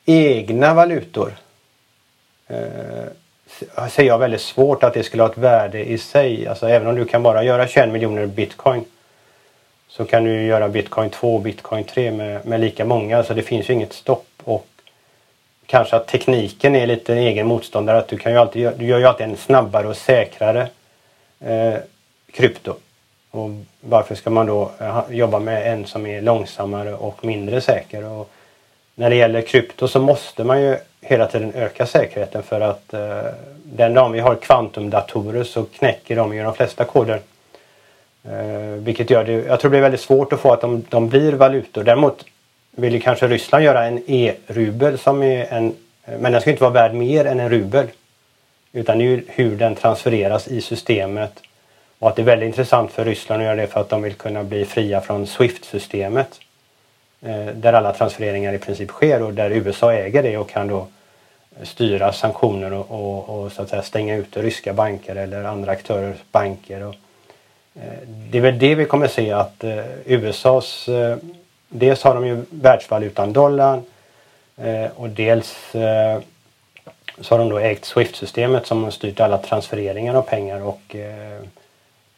egna valutor eh, ser jag väldigt svårt att det skulle ha ett värde i sig. Alltså även om du kan bara göra 21 miljoner bitcoin så kan du göra bitcoin 2 och bitcoin 3 med, med lika många. Så det finns ju inget stopp. Och kanske att tekniken är lite en egen motståndare. Att du, kan ju alltid, du gör ju alltid en snabbare och säkrare eh, krypto. Och varför ska man då eh, jobba med en som är långsammare och mindre säker? Och när det gäller krypto så måste man ju hela tiden öka säkerheten för att eh, den dagen vi har kvantumdatorer så knäcker de ju de flesta koder. Eh, vilket gör det, jag tror det blir väldigt svårt att få att de, de blir valutor. Däremot vill ju kanske Ryssland göra en e-rubel som är en... Men den ska inte vara värd mer än en rubel. Utan det är ju hur den transfereras i systemet. Och att det är väldigt intressant för Ryssland att göra det för att de vill kunna bli fria från Swift-systemet. Eh, där alla transfereringar i princip sker och där USA äger det och kan då styra sanktioner och, och, och så att säga stänga ute ryska banker eller andra aktörers banker. Och, eh, det är väl det vi kommer se att eh, USAs eh, dels har de ju världsvalutan dollarn eh, och dels eh, så har de då ägt Swift-systemet som har styrt alla transfereringar av pengar och eh,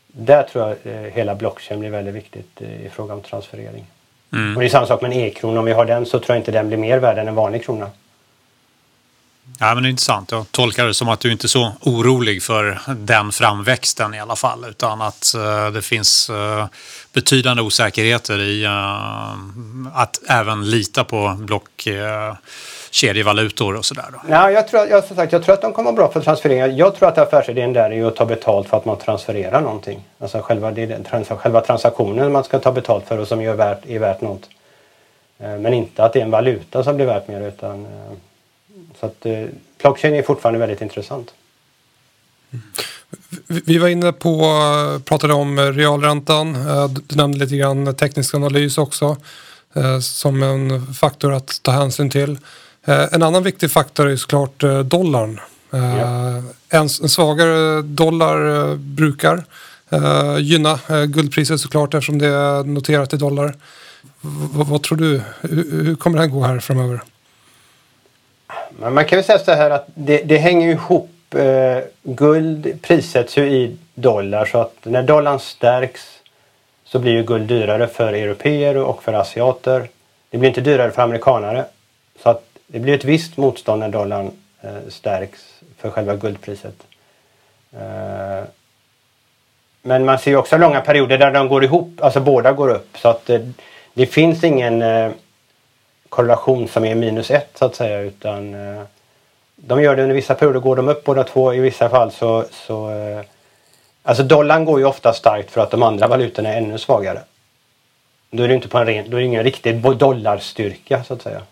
där tror jag eh, hela blockchain blir väldigt viktigt eh, i fråga om transferering. Mm. Och det är samma sak med en e-krona. Om vi har den så tror jag inte den blir mer värd än en vanlig krona. Ja, men det är intressant. Jag tolkar det som att du inte är så orolig för den framväxten i alla fall. Utan att uh, det finns uh, betydande osäkerheter i uh, att även lita på blockkedjevalutor och sådär. Ja, jag, tror, jag, som sagt, jag tror att de kommer vara bra för transfereringar. Jag tror att affärsidén där är att ta betalt för att man transfererar någonting. Alltså själva, det är den, trans, själva transaktionen man ska ta betalt för och som är värt, är värt något. Men inte att det är en valuta som blir värt mer utan så att eh, blockchain är fortfarande väldigt intressant. Vi var inne på, pratade om realräntan. Eh, du nämnde lite grann teknisk analys också eh, som en faktor att ta hänsyn till. Eh, en annan viktig faktor är såklart dollarn. Ja. En, svagare dollar brukar gynna guldpriset såklart eftersom det är noterat i dollar. Vad tror du? Hur, hur kommer det här gå här framöver? Men man kan väl säga så här att det, det hänger ihop. Eh, guld prissätts ju i dollar så att när dollarn stärks så blir ju guld dyrare för europeer och för asiater. Det blir inte dyrare för amerikanare. Så att det blir ett visst motstånd när dollarn eh, stärks för själva guldpriset. Eh, men man ser ju också långa perioder där de går ihop, alltså båda går upp. Så att det, det finns ingen eh, korrelation som är minus ett så att säga utan eh, de gör det under vissa perioder går de upp båda två i vissa fall så, så eh, Alltså dollarn går ju ofta starkt för att de andra valutorna är ännu svagare. Då är det inte på en ren, då är det ingen riktig dollarstyrka så att säga.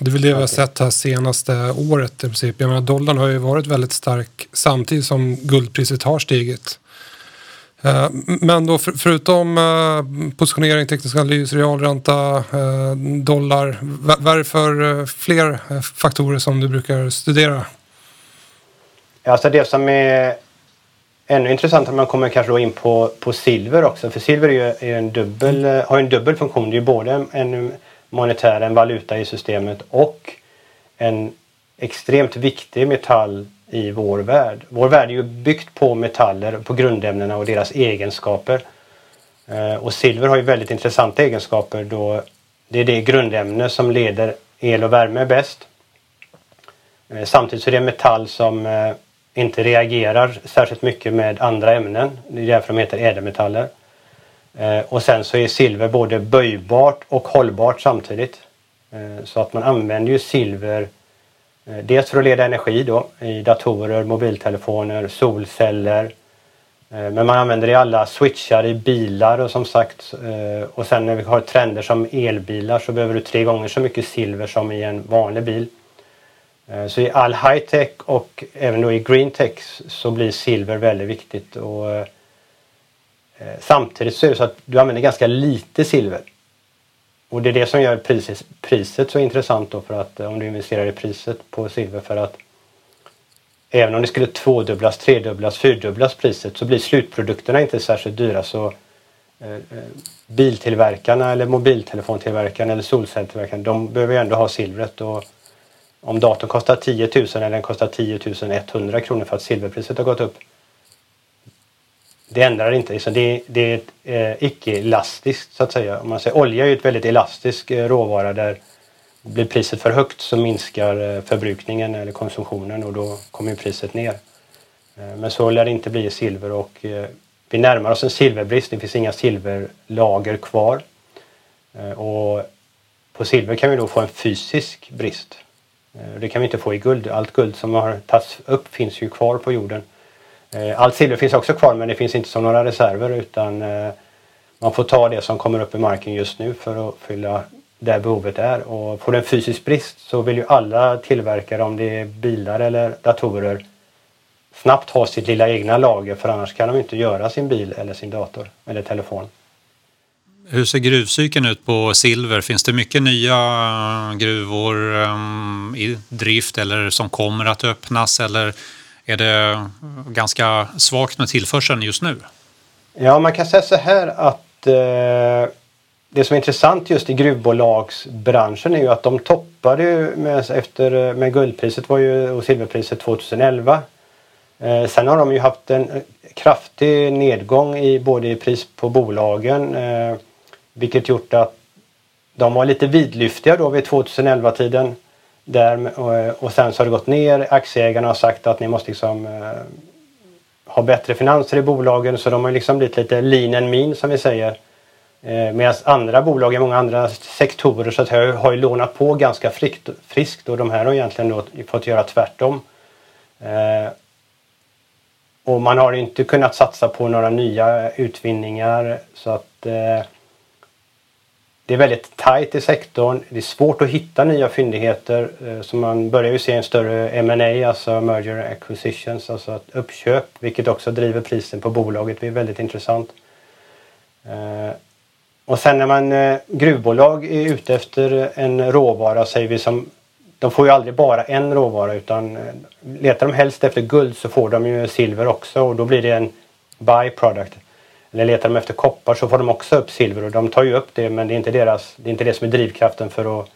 Det är väl det vi har sett här senaste året i princip. Jag menar dollarn har ju varit väldigt stark samtidigt som guldpriset har stigit. Eh, men då för, förutom eh, positionering, teknisk analys, realränta, eh, dollar. Vad är det för fler faktorer som du brukar studera? Alltså det som är ännu intressantare, man kommer kanske då in på, på silver också. För silver är ju, är en dubbel, har en dubbel funktion. Det är ju både en monetär, en valuta i systemet och en extremt viktig metall i vår värld. Vår värld är ju byggt på metaller, på grundämnena och deras egenskaper. Eh, och silver har ju väldigt intressanta egenskaper då det är det grundämne som leder el och värme bäst. Eh, samtidigt så är det en metall som eh, inte reagerar särskilt mycket med andra ämnen. Det är därför de heter ädelmetaller. Och sen så är silver både böjbart och hållbart samtidigt. Så att man använder ju silver Eh, dels för att leda energi då i datorer, mobiltelefoner, solceller. Eh, men man använder det i alla switchar i bilar och som sagt eh, och sen när vi har trender som elbilar så behöver du tre gånger så mycket silver som i en vanlig bil. Så i all high tech och även då i green tech så blir silver väldigt viktigt. Och samtidigt så är det så att du använder ganska lite silver. Och det är det som gör priset, priset så intressant då för att eh, om du investerar i priset på silver för att även om det skulle tvådubblas, tredubblas, fyrdubblas priset så blir slutprodukterna inte särskilt dyra. Så eh, eh biltillverkarna eller mobiltelefontillverkarna eller solcelltillverkarna de behöver ju ändå ha silvret. Och om datorn kostar 10 000 eller den kostar 10 100 kronor för att silverpriset har gått upp det ändrar inte. Liksom det, det är eh, icke-elastiskt så att säga. Om man säger, olja är ju ett väldigt elastisk eh, råvara där blir priset för högt så minskar eh, förbrukningen eller konsumtionen och då kommer priset ner. Eh, men så lär det inte bli i silver och eh, vi närmar oss en silverbrist. Det finns inga silverlager kvar. Eh, och på silver kan vi då få en fysisk brist. Eh, det kan vi inte få i guld. Allt guld som har tagits upp finns ju kvar på jorden. Eh, allt silver finns också kvar men det finns inte som några reserver utan eh, man får ta det som kommer upp i marken just nu för att fylla där behovet är. Och får du en fysisk brist så vill ju alla tillverkare, om det är bilar eller datorer, snabbt ha sitt lilla egna lager för annars kan de inte göra sin bil eller sin dator eller telefon. Hur ser gruvcykeln ut på silver? Finns det mycket nya gruvor um, i drift eller som kommer att öppnas eller är det ganska svagt med tillförseln just nu? Ja, man kan säga så här att eh, det som är intressant just i gruvbolagsbranschen är ju att de toppade med, efter, med guldpriset var ju, och silverpriset 2011. Eh, sen har de ju haft en kraftig nedgång i både i pris på bolagen eh, vilket gjort att de var lite vidlyftiga då vid 2011-tiden. Där, och, och sen så har det gått ner. Aktieägarna har sagt att ni måste liksom eh, ha bättre finanser i bolagen så de har liksom blivit lite lean and mean som vi säger. Eh, Medan andra bolag i många andra sektorer så att jag har ju lånat på ganska friskt, friskt och de här har egentligen då fått göra tvärtom. Eh, och man har inte kunnat satsa på några nya utvinningar så att eh, det är väldigt tajt i sektorn. Det är svårt att hitta nya fyndigheter. Eh, så man börjar ju se en större M&A, alltså merger acquisitions, alltså ett uppköp, vilket också driver prisen på bolaget. Det är väldigt intressant. Eh, och sen när man eh, gruvbolag är ute efter en råvara säger vi som de får ju aldrig bara en råvara utan letar de helst efter guld så får de ju silver också och då blir det en byproduct eller letar de efter koppar så får de också upp silver och de tar ju upp det men det är inte, deras, det, är inte det som är drivkraften för att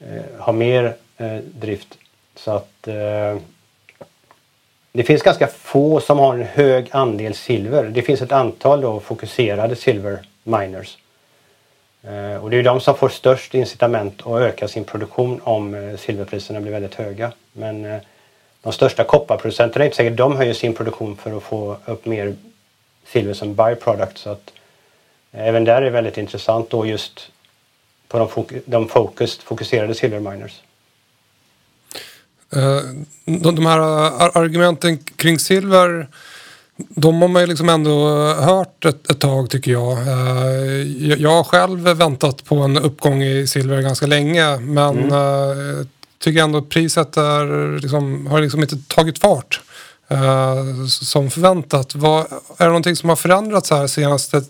eh, ha mer eh, drift. Så att eh, det finns ganska få som har en hög andel silver. Det finns ett antal då fokuserade silver miners. Eh, och det är de som får störst incitament att öka sin produktion om eh, silverpriserna blir väldigt höga. Men eh, de största kopparproducenterna är inte säkert de höjer sin produktion för att få upp mer silver som byproduct. Så att eh, även där är det väldigt intressant då just på de, fok de focused, fokuserade silverminers. Uh, de, de, här argumenten kring silver de har man ju liksom ändå hört ett, ett tag tycker jag. Jag. har själv väntat på en uppgång i silver ganska länge men mm. tycker ändå att priset är, liksom, har liksom inte tagit fart eh, som förväntat. Vad, är det någonting som har förändrats här senaste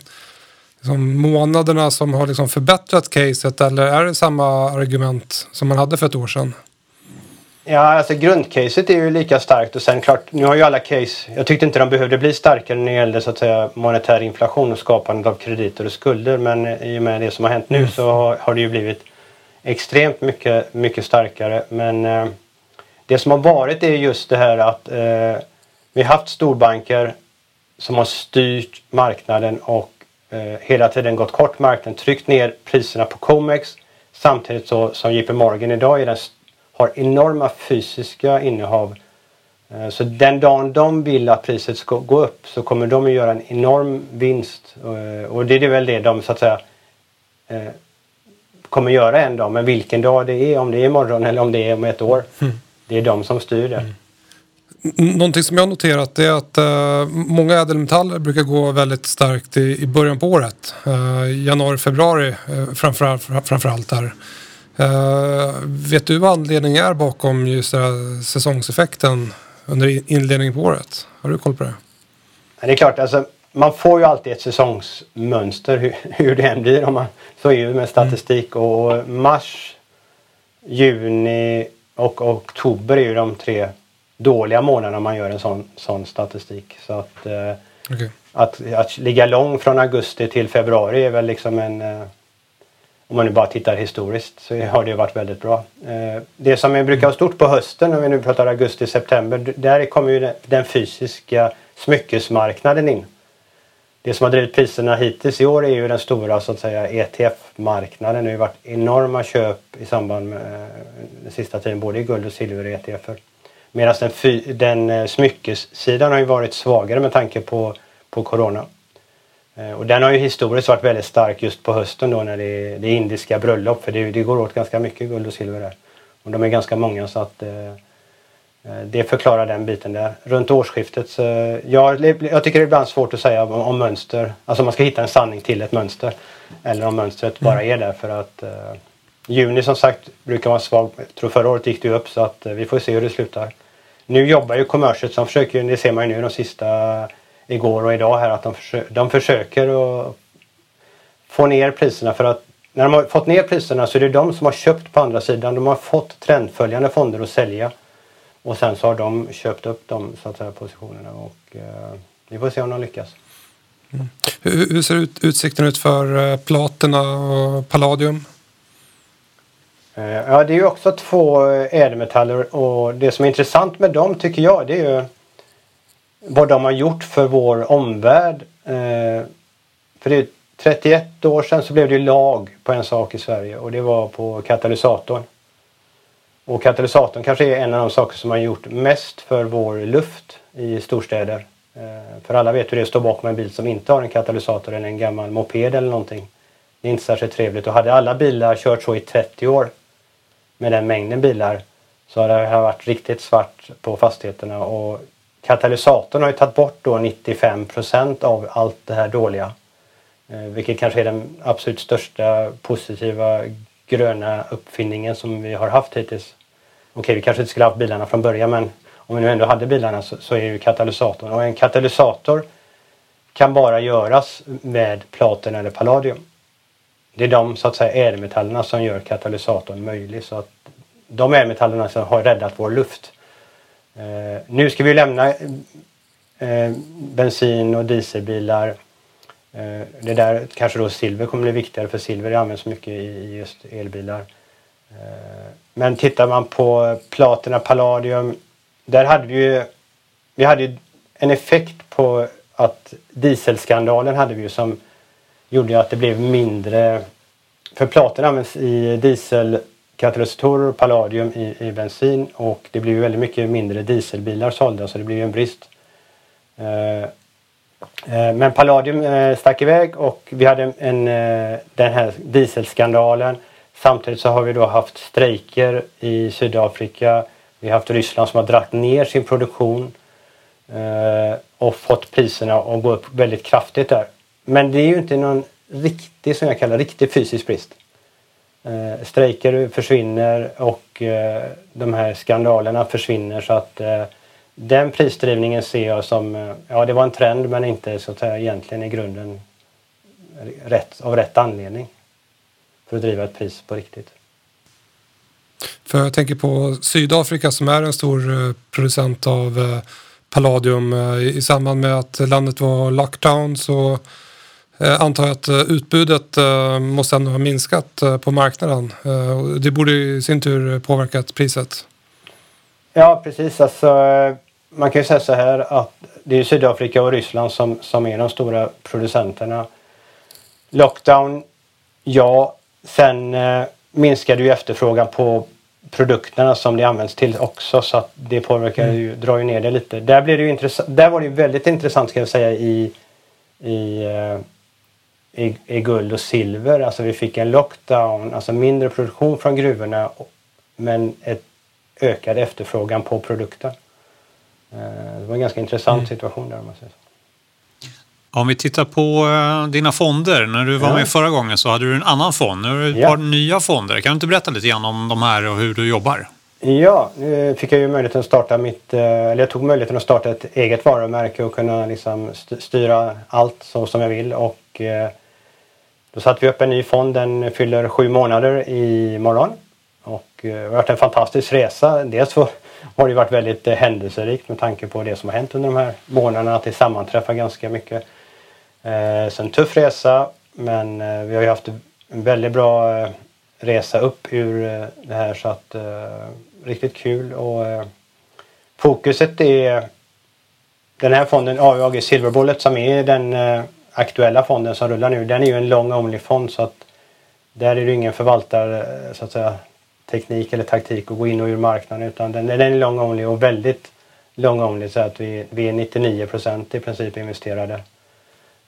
liksom, månaderna som har liksom förbättrat caset eller är det samma argument som man hade för ett år sedan? Ja, alltså grundcaset är ju lika starkt och sen klart, nu har ju alla case, jag tyckte inte de behövde bli starkare när det gällde så att säga monetär inflation och skapandet av krediter och skulder men i och med det som har hänt nu mm. så har, har det ju blivit extremt mycket, mycket starkare men eh, det som har varit är just det här att eh, vi har haft storbanker som har styrt marknaden och eh, hela tiden gått kort marknaden, tryckt ner priserna på Comex samtidigt så, som JP Morgan idag är den, har enorma fysiska innehav. Eh, så den dagen de vill att priset ska gå upp så kommer de att göra en enorm vinst. Eh, och det är väl det de så att säga eh, kommer göra en dag. Men vilken dag det är, om det är imorgon eller om det är om ett år. Mm. Det är de som styr det. Mm. Någonting som jag noterat är att uh, många ädelmetaller brukar gå väldigt starkt i, i början på året. Uh, januari, februari uh, framförallt, framförallt där. Uh, vet du vad anledningen är bakom just här säsongseffekten under inledningen på året? Har du koll på det? Ja, det är klart, alltså, man får ju alltid ett säsongsmönster hur, hur det än blir. Om man, så är det med statistik mm. och mars, juni och oktober är ju de tre dåliga månader när man gör en sån, sån statistik. Så att, eh, okay. att, att ligga lång från augusti till februari är väl liksom en eh, om man nu bara tittar historiskt så har det varit väldigt bra. Eh, det som vi brukar ha stort på hösten, när vi nu pratar augusti-september, där kommer ju den fysiska smyckesmarknaden in. Det som har drivit priserna hittills i år är ju den stora så att säga ETF-marknaden. Det har ju varit enorma köp i samband med eh, den sista tiden både i guld och silver ETF. Medan den, den eh, smyckessidan har ju varit svagare med tanke på, på Corona. Eh, och den har ju historiskt varit väldigt stark just på hösten då när det är, det är indiska bröllop för det, det, går åt ganska mycket guld och silver där. Och de är ganska många så att eh det förklarar den biten där. Runt årsskiftet så, ja, jag tycker det är ibland svårt att säga om, om mönster, alltså man ska hitta en sanning till ett mönster. Eller om mönstret bara mm. är där för att eh, Juni som sagt brukar vara svag. Jag tror förra året gick det upp så att eh, vi får se hur det slutar. Nu jobbar ju kommerset som försöker, det ser man ju nu de sista igår och idag här att de, försöker, de försöker att få ner priserna för att när de har fått ner priserna så är det de som har köpt på andra sidan. De har fått trendföljande fonder att sälja och sen så har de köpt upp de så att säga, positionerna och eh, vi får se om de lyckas. Mm. Hur, hur, ser ut, utsikten ut för eh, platina och palladium? Eh, ja, det är ju också två ädelmetaller och det som är intressant med dem tycker jag det är ju vad de har gjort för vår omvärld. Eh, för det är 31 år sedan så blev det lag på en sak i Sverige och det var på katalysatorn. Och katalysatorn kanske är en av de saker som har gjort mest för vår luft i storstäder. Eh, för alla vet hur det är att stå bakom en bil som inte har en katalysator eller en gammal moped eller någonting. Det är inte särskilt trevligt och hade alla bilar kört så i 30 år med den mängden bilar så hade det här varit riktigt svart på fastigheterna och katalysatorn har ju tagit bort då 95 procent av allt det här dåliga. Eh, vilket kanske är den absolut största positiva gröna uppfinningen som vi har haft hittills. Okej, vi kanske inte skulle haft bilarna från början men om vi nu ändå hade bilarna så, så är ju katalysatorn och en katalysator kan bara göras med platen eller palladium. Det är de så att säga ädelmetallerna som gör katalysatorn möjlig så att de ädelmetallerna som har räddat vår luft. Eh, nu ska vi lämna eh, bensin och dieselbilar. Eh, det där kanske då silver kommer bli viktigare för silver används mycket i just elbilar. Eh, men tittar man på platina, palladium. Där hade vi ju, vi hade ju en effekt på att dieselskandalen hade vi ju som gjorde att det blev mindre. För platina används i dieselkatalysatorer och palladium i, i bensin och det blev ju väldigt mycket mindre dieselbilar sålda så det blev ju en brist. Eh, eh, men palladium eh, stack iväg och vi hade en, den här dieselskandalen. Samtidigt så har vi då haft strejker i Sydafrika. Vi har haft Ryssland som har dragit ner sin produktion eh, och fått priserna att gå upp väldigt kraftigt där. Men det är ju inte någon riktig, som jag kallar riktig fysisk brist. Eh, strejker försvinner och eh, de här skandalerna försvinner så att eh, den prisdrivningen ser jag som, eh, ja det var en trend men inte så att säga egentligen i grunden rätt, av rätt anledning för att driva ett pris på riktigt. För jag tänker på Sydafrika som är en stor eh, producent av eh, palladium i samband med att landet var lockdown så Eh, antar jag att eh, utbudet eh, måste ändå ha minskat på marknaden. Det borde i sin tur påverkat priset. Ja precis. Alltså, man kan ju säga så här att det är Sydafrika och Ryssland som, som är de stora producenterna. Lockdown, ja. Sen eh, minskade ju efterfrågan på produkterna som det används till också så att det påverkar mm. ju, drar ju ner det lite. Där, blev det ju där var det ju väldigt intressant ska jag säga i, i eh, i, i guld och silver. Alltså vi fick en lockdown, alltså mindre produktion från gruvorna men ett ökad efterfrågan på produkten. Eh, det var en ganska intressant mm. situation där om man säger så. Om vi tittar på eh, dina fonder. När du var ja. med förra gången så hade du en annan fond. Nu har du ett ja. par nya fonder. Kan du inte berätta lite grann om de här och hur du jobbar? Ja, nu fick jag ju möjligheten att starta mitt, eh, eller jag tog möjligheten att starta ett eget varumärke och kunna liksom styra allt så som jag vill och då satte vi upp en ny fond. Den fyller sju månader i morgon. Och eh, det har varit en fantastisk resa. Dels så har det varit väldigt eh, händelserikt med tanke på det som har hänt under de här månaderna. Att det sammanträffar ganska mycket. Eh, så en tuff resa men eh, vi har ju haft en väldigt bra eh, resa upp ur eh, det här så att riktigt kul och fokuset är den här fonden AUAG Silver Bullet som är den aktuella fonden som rullar nu, den är ju en long only fond så att där är det ingen förvaltar så att säga teknik eller taktik att gå in och ur marknaden utan den, den är long only och väldigt long only så att vi, vi är 99% i princip investerade.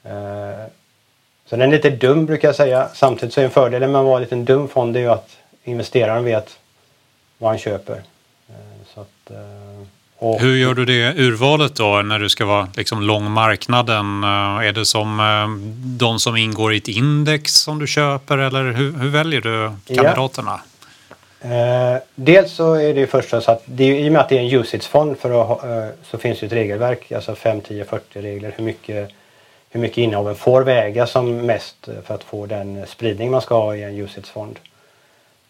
Uh, så den är lite dum brukar jag säga. Samtidigt så är en fördel med att vara en liten dum fond är ju att investeraren vet vad han köper. Uh, så att, uh, och, Hur gör du det urvalet då när du ska vara liksom lång marknaden? Eh, är det som eh, de som ingår i ett index som du köper eller hur, hur väljer du kandidaterna? Ja. Eh, dels så är det först så att det, i och med att det är en usage-fond för eh, så finns det ett regelverk, alltså 5, 10, 40 regler hur mycket, hur mycket innehaven får väga som mest för att få den spridning man ska ha i en UCITS-fond.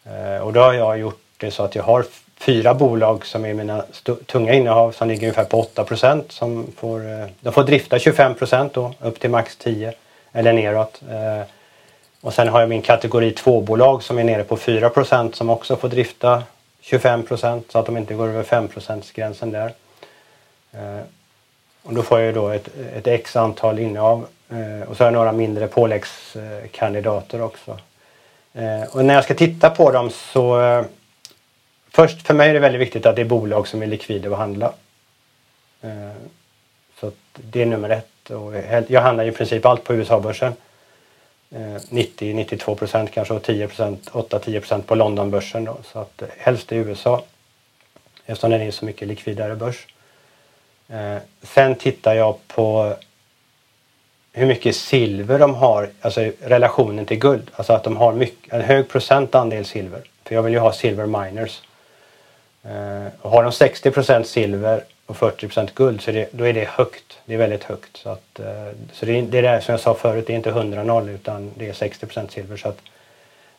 Eh, och då har jag gjort det så att jag har fyra bolag som är mina tunga innehav som ligger ungefär på 8 som får, eh, de får drifta 25 då upp till max 10 eller neråt. Eh, och sen har jag min kategori 2-bolag som är nere på 4 procent som också får drifta 25 procent så att de inte går över 5 gränsen där. Och då får jag då ett, ett x antal innehav eh, och så har jag några mindre påläggskandidater också. Eh, och när jag ska titta på dem så eh, Först för mig är det väldigt viktigt att det är bolag som är likvida att handla. Eh, så det är nummer ett. Och jag handlar i princip allt på USA-börsen. Eh, 90-92 procent kanske och 10% 8-10 procent på Londonbörsen. Då. Så att eh, helst i USA eftersom den är så mycket likvidare börs. Eh, sen tittar jag på hur mycket silver de har, alltså relationen till guld. Alltså att de har mycket, en hög procent andel silver. För jag vill ju ha silver miners. Eh, och har de 60 procent silver och 40 procent guld så det, då är det högt. Det är väldigt högt. Så, att, eh, så det, är, det är det som jag sa förut, det är inte 100-0 utan det är 60 procent silver. Så att,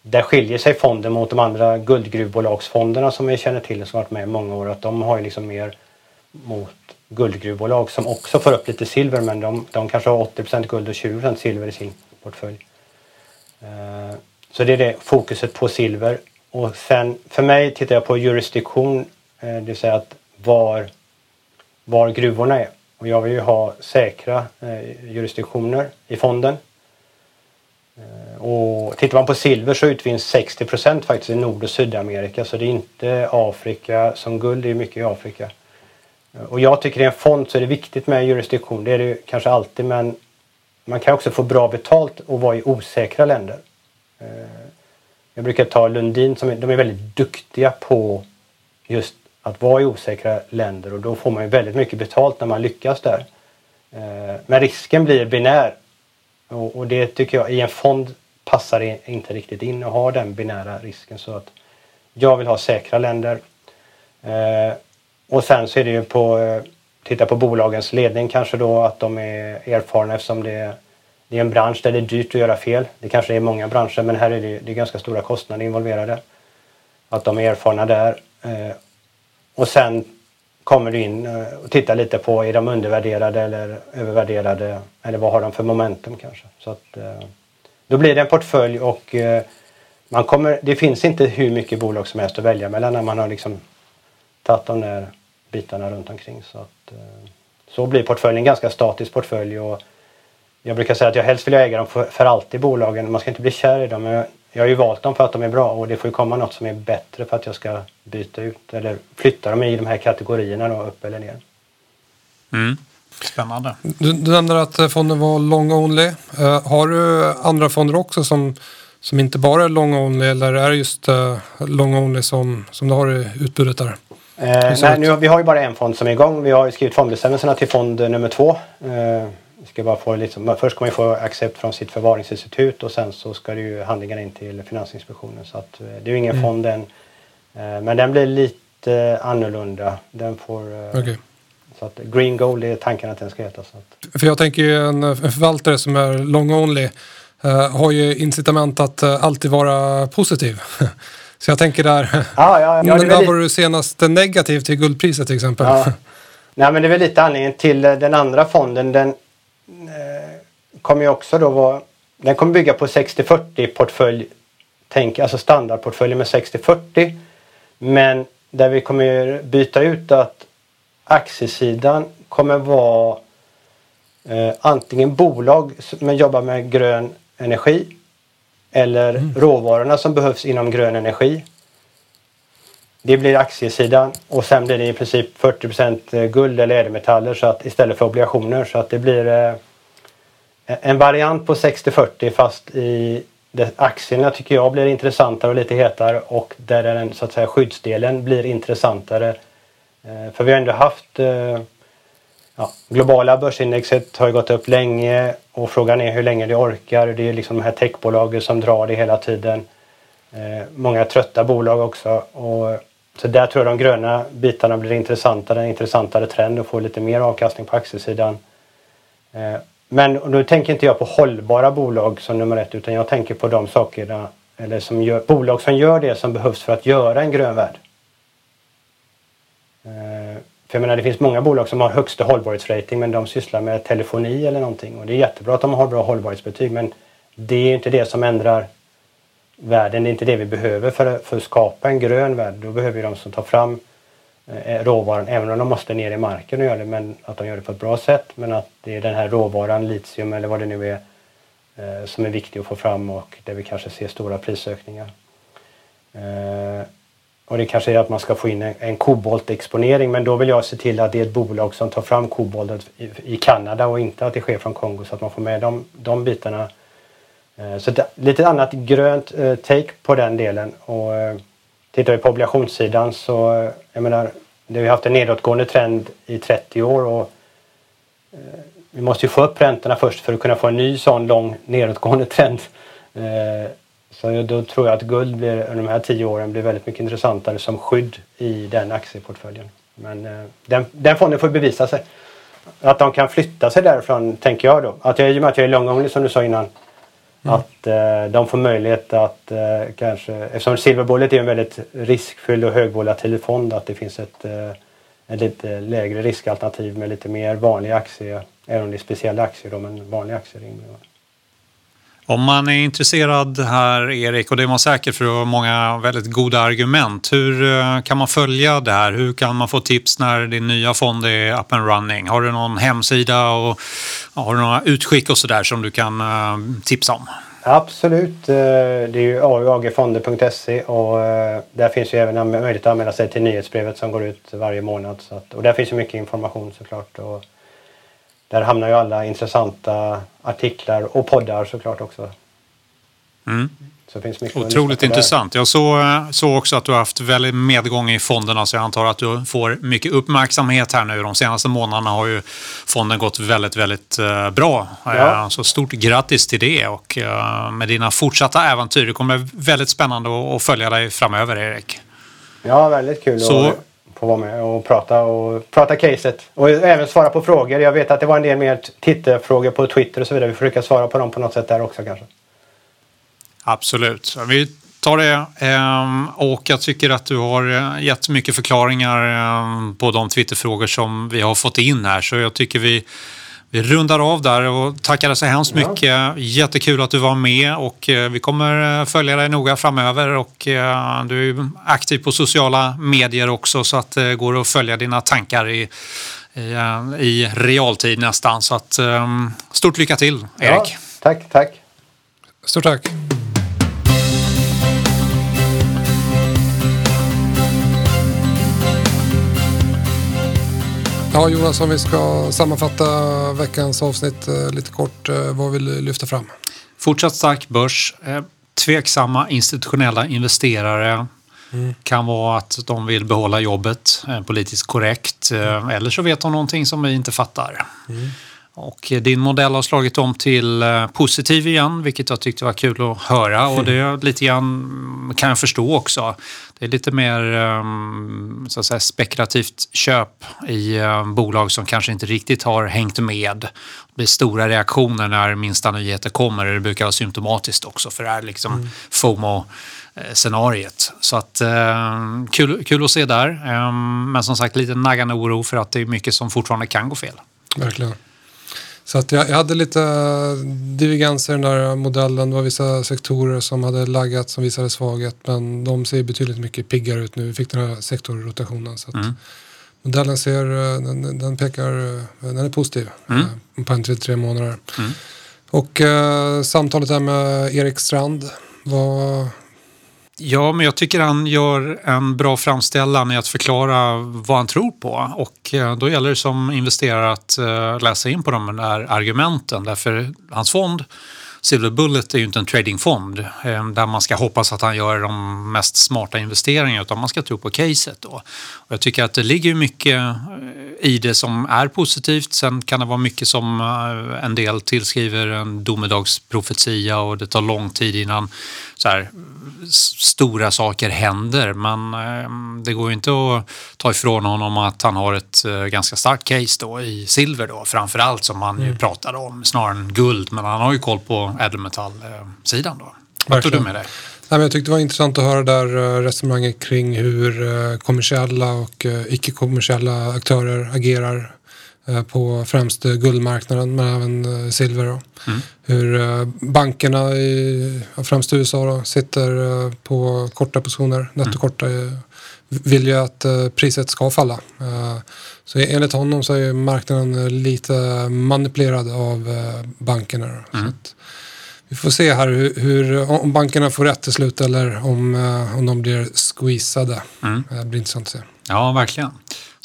där skiljer sig fonden mot de andra guldgruvbolagsfonderna som vi känner till som varit med i många år. Att de har ju liksom mer mot guldgruvbolag som också får upp lite silver men de, de kanske har 80% guld och 20% silver i sin portfölj. Eh, så det är det fokuset på silver. Och sen för mig tittar jag på jurisdiktion, eh, det vill säga att var, var gruvorna är. Och jag vill ju ha säkra eh, jurisdiktioner i fonden. Och tittar man på silver så utvinns 60% faktiskt i Nord och Sydamerika så det är inte Afrika som guld, det är mycket i Afrika. Och jag tycker i en fond så är det viktigt med jurisdiktion. Det är det ju kanske alltid men man kan också få bra betalt och vara i osäkra länder. Eh, jag brukar ta Lundin som är, de är väldigt duktiga på just att vara i osäkra länder och då får man ju väldigt mycket betalt när man lyckas där. Eh, men risken blir binär och det tycker jag i en fond passar det inte riktigt in att ha den binära risken så att jag vill ha säkra länder. Eh, och sen så är det ju på, eh, titta på bolagens ledning kanske då att de är erfarna eftersom det, det är en bransch där det är dyrt att göra fel. Det kanske är många branscher men här är det, det är ganska stora kostnader involverade. Att de är erfarna där. Eh, och sen kommer du in eh, och tittar lite på är de undervärderade eller övervärderade eller vad har de för momentum kanske. Så att, då blir det en portfölj och man kommer, det finns inte hur mycket bolag som helst att välja mellan när man har liksom tagit de där bitarna runt omkring. Så, att, eh, så blir portföljen en ganska statisk portfölj. Och jag brukar säga att jag helst vill äga dem för, för alltid bolagen. Man ska inte bli kär i dem. Men jag har ju valt dem för att de är bra och det får ju komma något som är bättre för att jag ska byta ut eller flytta dem i de här kategorierna då, upp eller ner. Mm. Spännande. Du, du nämnde att fonden var long only. Uh, har du andra fonder också som, som inte bara är long only eller är det just uh, long only som, som du har i utbudet där? Eh, nej, nu, vi har ju bara en fond som är igång. Vi har skrivit fondbestämmelserna till fond nummer två. Eh, ska bara få liksom, först ska man få accept från sitt förvaringsinstitut och sen så ska det ju handlingarna in till Finansinspektionen. Så att, eh, det är ju ingen mm. fond än. Eh, men den blir lite annorlunda. Den får... Eh, okay. Så att Green Gold är tanken att den ska heta. Så att. För jag tänker ju en, en förvaltare som är long only har ju incitament att alltid vara positiv. Så jag tänker där, ja, ja, ja, men där var du senast negativ till guldpriset till exempel. Ja. Nej men det är väl lite anledningen till eh, den andra fonden. Den eh, kommer ju också då vara, den kommer bygga på 60-40 portfölj, tänk, alltså standardportföljer med 60-40. Men där vi kommer byta ut att aktiesidan kommer vara eh, antingen bolag som jobbar med grön energi eller mm. råvarorna som behövs inom grön energi. Det blir aktiesidan och sen blir det i princip 40 eh, guld eller ädelmetaller så att, istället för obligationer så att det blir eh, en variant på 60-40 fast i det, aktierna tycker jag blir intressantare och lite hetare och där den så att säga skyddsdelen blir intressantare. Eh, för vi har ändå haft eh, ja, globala börsindexet har ju gått upp länge och frågan är hur länge det orkar. Det är liksom de här techbolagen som drar det hela tiden. Eh, många trötta bolag också. Och, så där tror jag de gröna bitarna blir intressantare, en intressantare trend och får lite mer avkastning på aktiesidan. Eh, men nu tänker inte jag på hållbara bolag som nummer ett utan jag tänker på de sakerna eller som gör, bolag som gör det som behövs för att göra en grön värld. Eh, för jag menar det finns många bolag som har högsta hållbarhetsrating men de sysslar med telefoni eller någonting. Och det är jättebra att de har bra hållbarhetsbetyg men det är inte det som ändrar världen. Det är inte det vi behöver för, för att skapa en grön värld. Då behöver vi de som tar fram eh, råvaran, även om de måste ner i marken och göra det, men att de gör det på ett bra sätt. Men att det är den här råvaran, litium eller vad det nu är, eh, som är viktig att få fram och där vi kanske ser stora prisökningar. Eh, och det kanske är att man ska få in en, en koboltexponering men då vill jag se till att det är ett bolag som tar fram koboltet i, i Kanada och inte att det sker från Kongo så att man får med de, de bitarna. Eh, så ett, lite annat grönt eh, take på den delen. Och, eh, tittar vi på obligationssidan så eh, jag menar, det har vi haft en nedåtgående trend i 30 år och eh, vi måste ju få upp räntorna först för att kunna få en ny sån lång nedåtgående trend. Eh, så då tror jag att guld blir, under de här tio åren blir väldigt mycket intressantare som skydd i den aktieportföljen. Men eh, den, den fonden får bevisa sig. Att de kan flytta sig därifrån, tänker jag då. Att jag, I och med att jag är långånglig som du sa innan. Mm. Att eh, de får möjlighet att eh, kanske, eftersom silverbullet är en väldigt riskfylld och högvolatil fond, att det finns ett, eh, ett lite lägre riskalternativ med lite mer vanliga aktier, även om det är speciella aktier då, men vanliga aktier. Om man är intresserad här, Erik, och det är man säkert för du har många väldigt goda argument. Hur eh, kan man följa det här? Hur kan man få tips när din nya fond är up and running? Har du någon hemsida och har du några utskick och sådär som du kan eh, tipsa om? Absolut. Eh, det är ju auagfonder.se och där finns ju även möjlighet att anmäla sig till nyhetsbrevet som går ut varje månad. Och där finns ju mycket information såklart. Och där hamnar ju alla intressanta artiklar och poddar såklart också. Mm. Så finns mycket Otroligt intressant. Jag såg, såg också att du har haft väldigt medgång i fonderna så jag antar att du får mycket uppmärksamhet här nu. De senaste månaderna har ju fonden gått väldigt, väldigt uh, bra. Ja. Uh, så stort grattis till det och med dina fortsatta äventyr. Det kommer väldigt spännande att, följa dig framöver, Erik. Ja, väldigt kul. Så, få vara med och prata, och prata caset. Och även svara på frågor. Jag vet att det var en del mer tittarfrågor på Twitter och så vidare. Vi försöker svara på dem på något sätt där också kanske. Absolut. Vi tar det. Ehm, och jag tycker att du har eh, gett mycket förklaringar ehm, på de Twitterfrågor som vi har fått in här. Så jag tycker vi vi rundar av där och tackar dig så hemskt mycket. Ja. Jättekul att du var med och eh, vi kommer eh, följa dig noga framöver och eh, du är aktiv på sociala medier också så att det går att följa dina tankar i, i, i realtid nästan. Så att stort lycka till Erik. Ja, tack, tack. Stort tack. Ja, Jonas, om vi ska sammanfatta veckans avsnitt eh, lite kort. Eh, vad vill du lyfta fram? Fortsatt stark börs. Eh, tveksamma institutionella investerare. Mm. Kan vara att de vill behålla jobbet, politiskt korrekt. Mm. Eller så vet de någonting som vi inte fattar. Mm. Och din modell har slagit om till eh, positiv igen, vilket jag tyckte var kul att höra. Och det är lite grann, kan jag förstå också. Det är lite mer ehm, så att säga, spekulativt köp i eh, bolag som kanske inte riktigt har hängt med. Det blir stora reaktioner när minsta nyheter kommer. Det brukar vara symptomatiskt också för det här liksom mm. FOMO scenariet. Så att eh, kul, kul att se där. Eh, men som sagt lite naggande oro för att det är mycket som fortfarande kan gå fel. Verkligen. Så att jag, jag, hade lite divergenser i den där modellen. Det var vissa sektorer som hade laggat som visade svaghet. Men de ser betydligt mycket piggare ut nu. Vi fick den här sektorrotationen. Så mm. Modellen ser, den, den, pekar, den är positiv mm. På en 33 månader. Mm. Och eh, samtalet där med Erik Strand. Vad, Ja, men jag tycker han gör en bra framställan i att förklara vad han tror på. Och eh, då gäller det som investerare att eh, läsa in på de där argumenten. Därför hans fond Silver Bullet är ju inte en tradingfond eh, där man ska hoppas att han gör de mest smarta investeringarna utan man ska tro på caset. Då. Och jag tycker att det ligger mycket i det som är positivt. Sen kan det vara mycket som eh, en del tillskriver en domedagsprofetia och det tar lång tid innan så här, stora saker händer. Men det går ju inte att ta ifrån honom att han har ett ganska starkt case då i silver då framför allt som han mm. ju pratade om snarare än guld. Men han har ju koll på ädelmetallsidan då. Vad tog du med dig? Nej, men jag tyckte det var intressant att höra där eh, resonemanget kring hur eh, kommersiella och eh, icke-kommersiella aktörer agerar på främst guldmarknaden men även silver. Mm. Hur bankerna i främst USA då, sitter på korta positioner, nettokorta vill ju att priset ska falla. Så enligt honom så är marknaden lite manipulerad av bankerna. Mm. Vi får se här hur, hur, om bankerna får rätt till slut eller om, eh, om de blir squeezade. Mm. Det blir intressant att se. Ja, verkligen.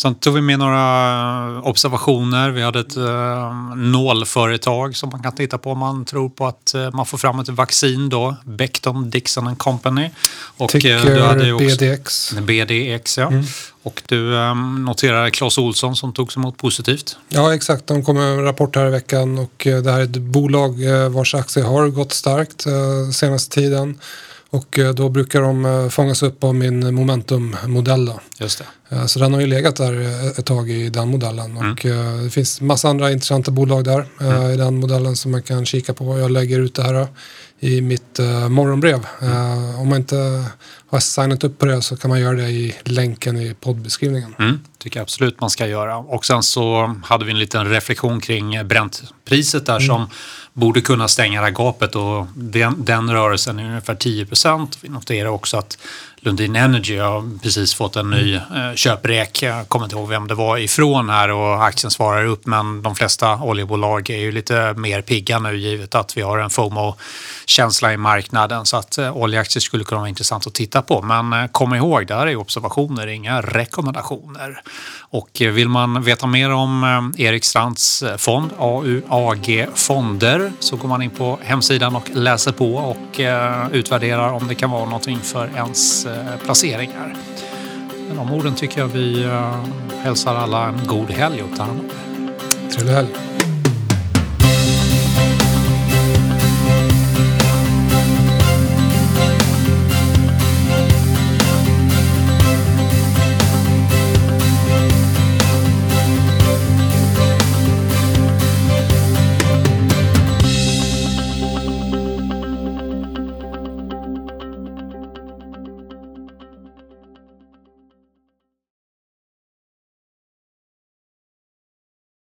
Sen tog vi med några observationer. Vi hade ett eh, nålföretag som man kan titta på om man tror på att eh, man får fram ett vaccin då. Becton Dixon Company. Och, Ticker eh, du hade också, BDX. BDX, ja. Mm. Och du eh, noterar Clas Olsson som togs emot positivt. Ja, exakt. De kom med en rapport här i veckan och eh, det här är ett bolag eh, vars aktie har gått starkt senaste tiden. Och eh, då brukar de eh, fångas upp av min Momentum-modell. Just det. Eh, så den har ju legat där ett tag i den modellen. Mm. Och det finns massa andra intressanta bolag där mm. i den modellen som man kan kika på. Jag lägger ut det här i mitt morgonbrev. Mm. Om man inte har signat upp på det så kan man göra det i länken i poddbeskrivningen. Mm, tycker jag absolut man ska göra. Och sen så hade vi en liten reflektion kring bräntpriset där mm. som borde kunna stänga det här gapet och den, den rörelsen är ungefär 10 procent. Vi noterar också att Lundin Energy har precis fått en ny eh, köprek. Jag kommer inte ihåg vem det var ifrån här och aktien svarar upp men de flesta oljebolag är ju lite mer pigga nu givet att vi har en FOMO-känsla i marknaden så att eh, oljeaktier skulle kunna vara intressant att titta på. Men eh, kom ihåg, det här är observationer, inga rekommendationer. Och eh, vill man veta mer om Erik Strands fond, AUAG Fonder, så går man in på hemsidan och läser på och utvärderar om det kan vara någonting för ens placeringar. Med de orden tycker jag vi eh, hälsar alla en god helg och ta hand om Trevlig helg.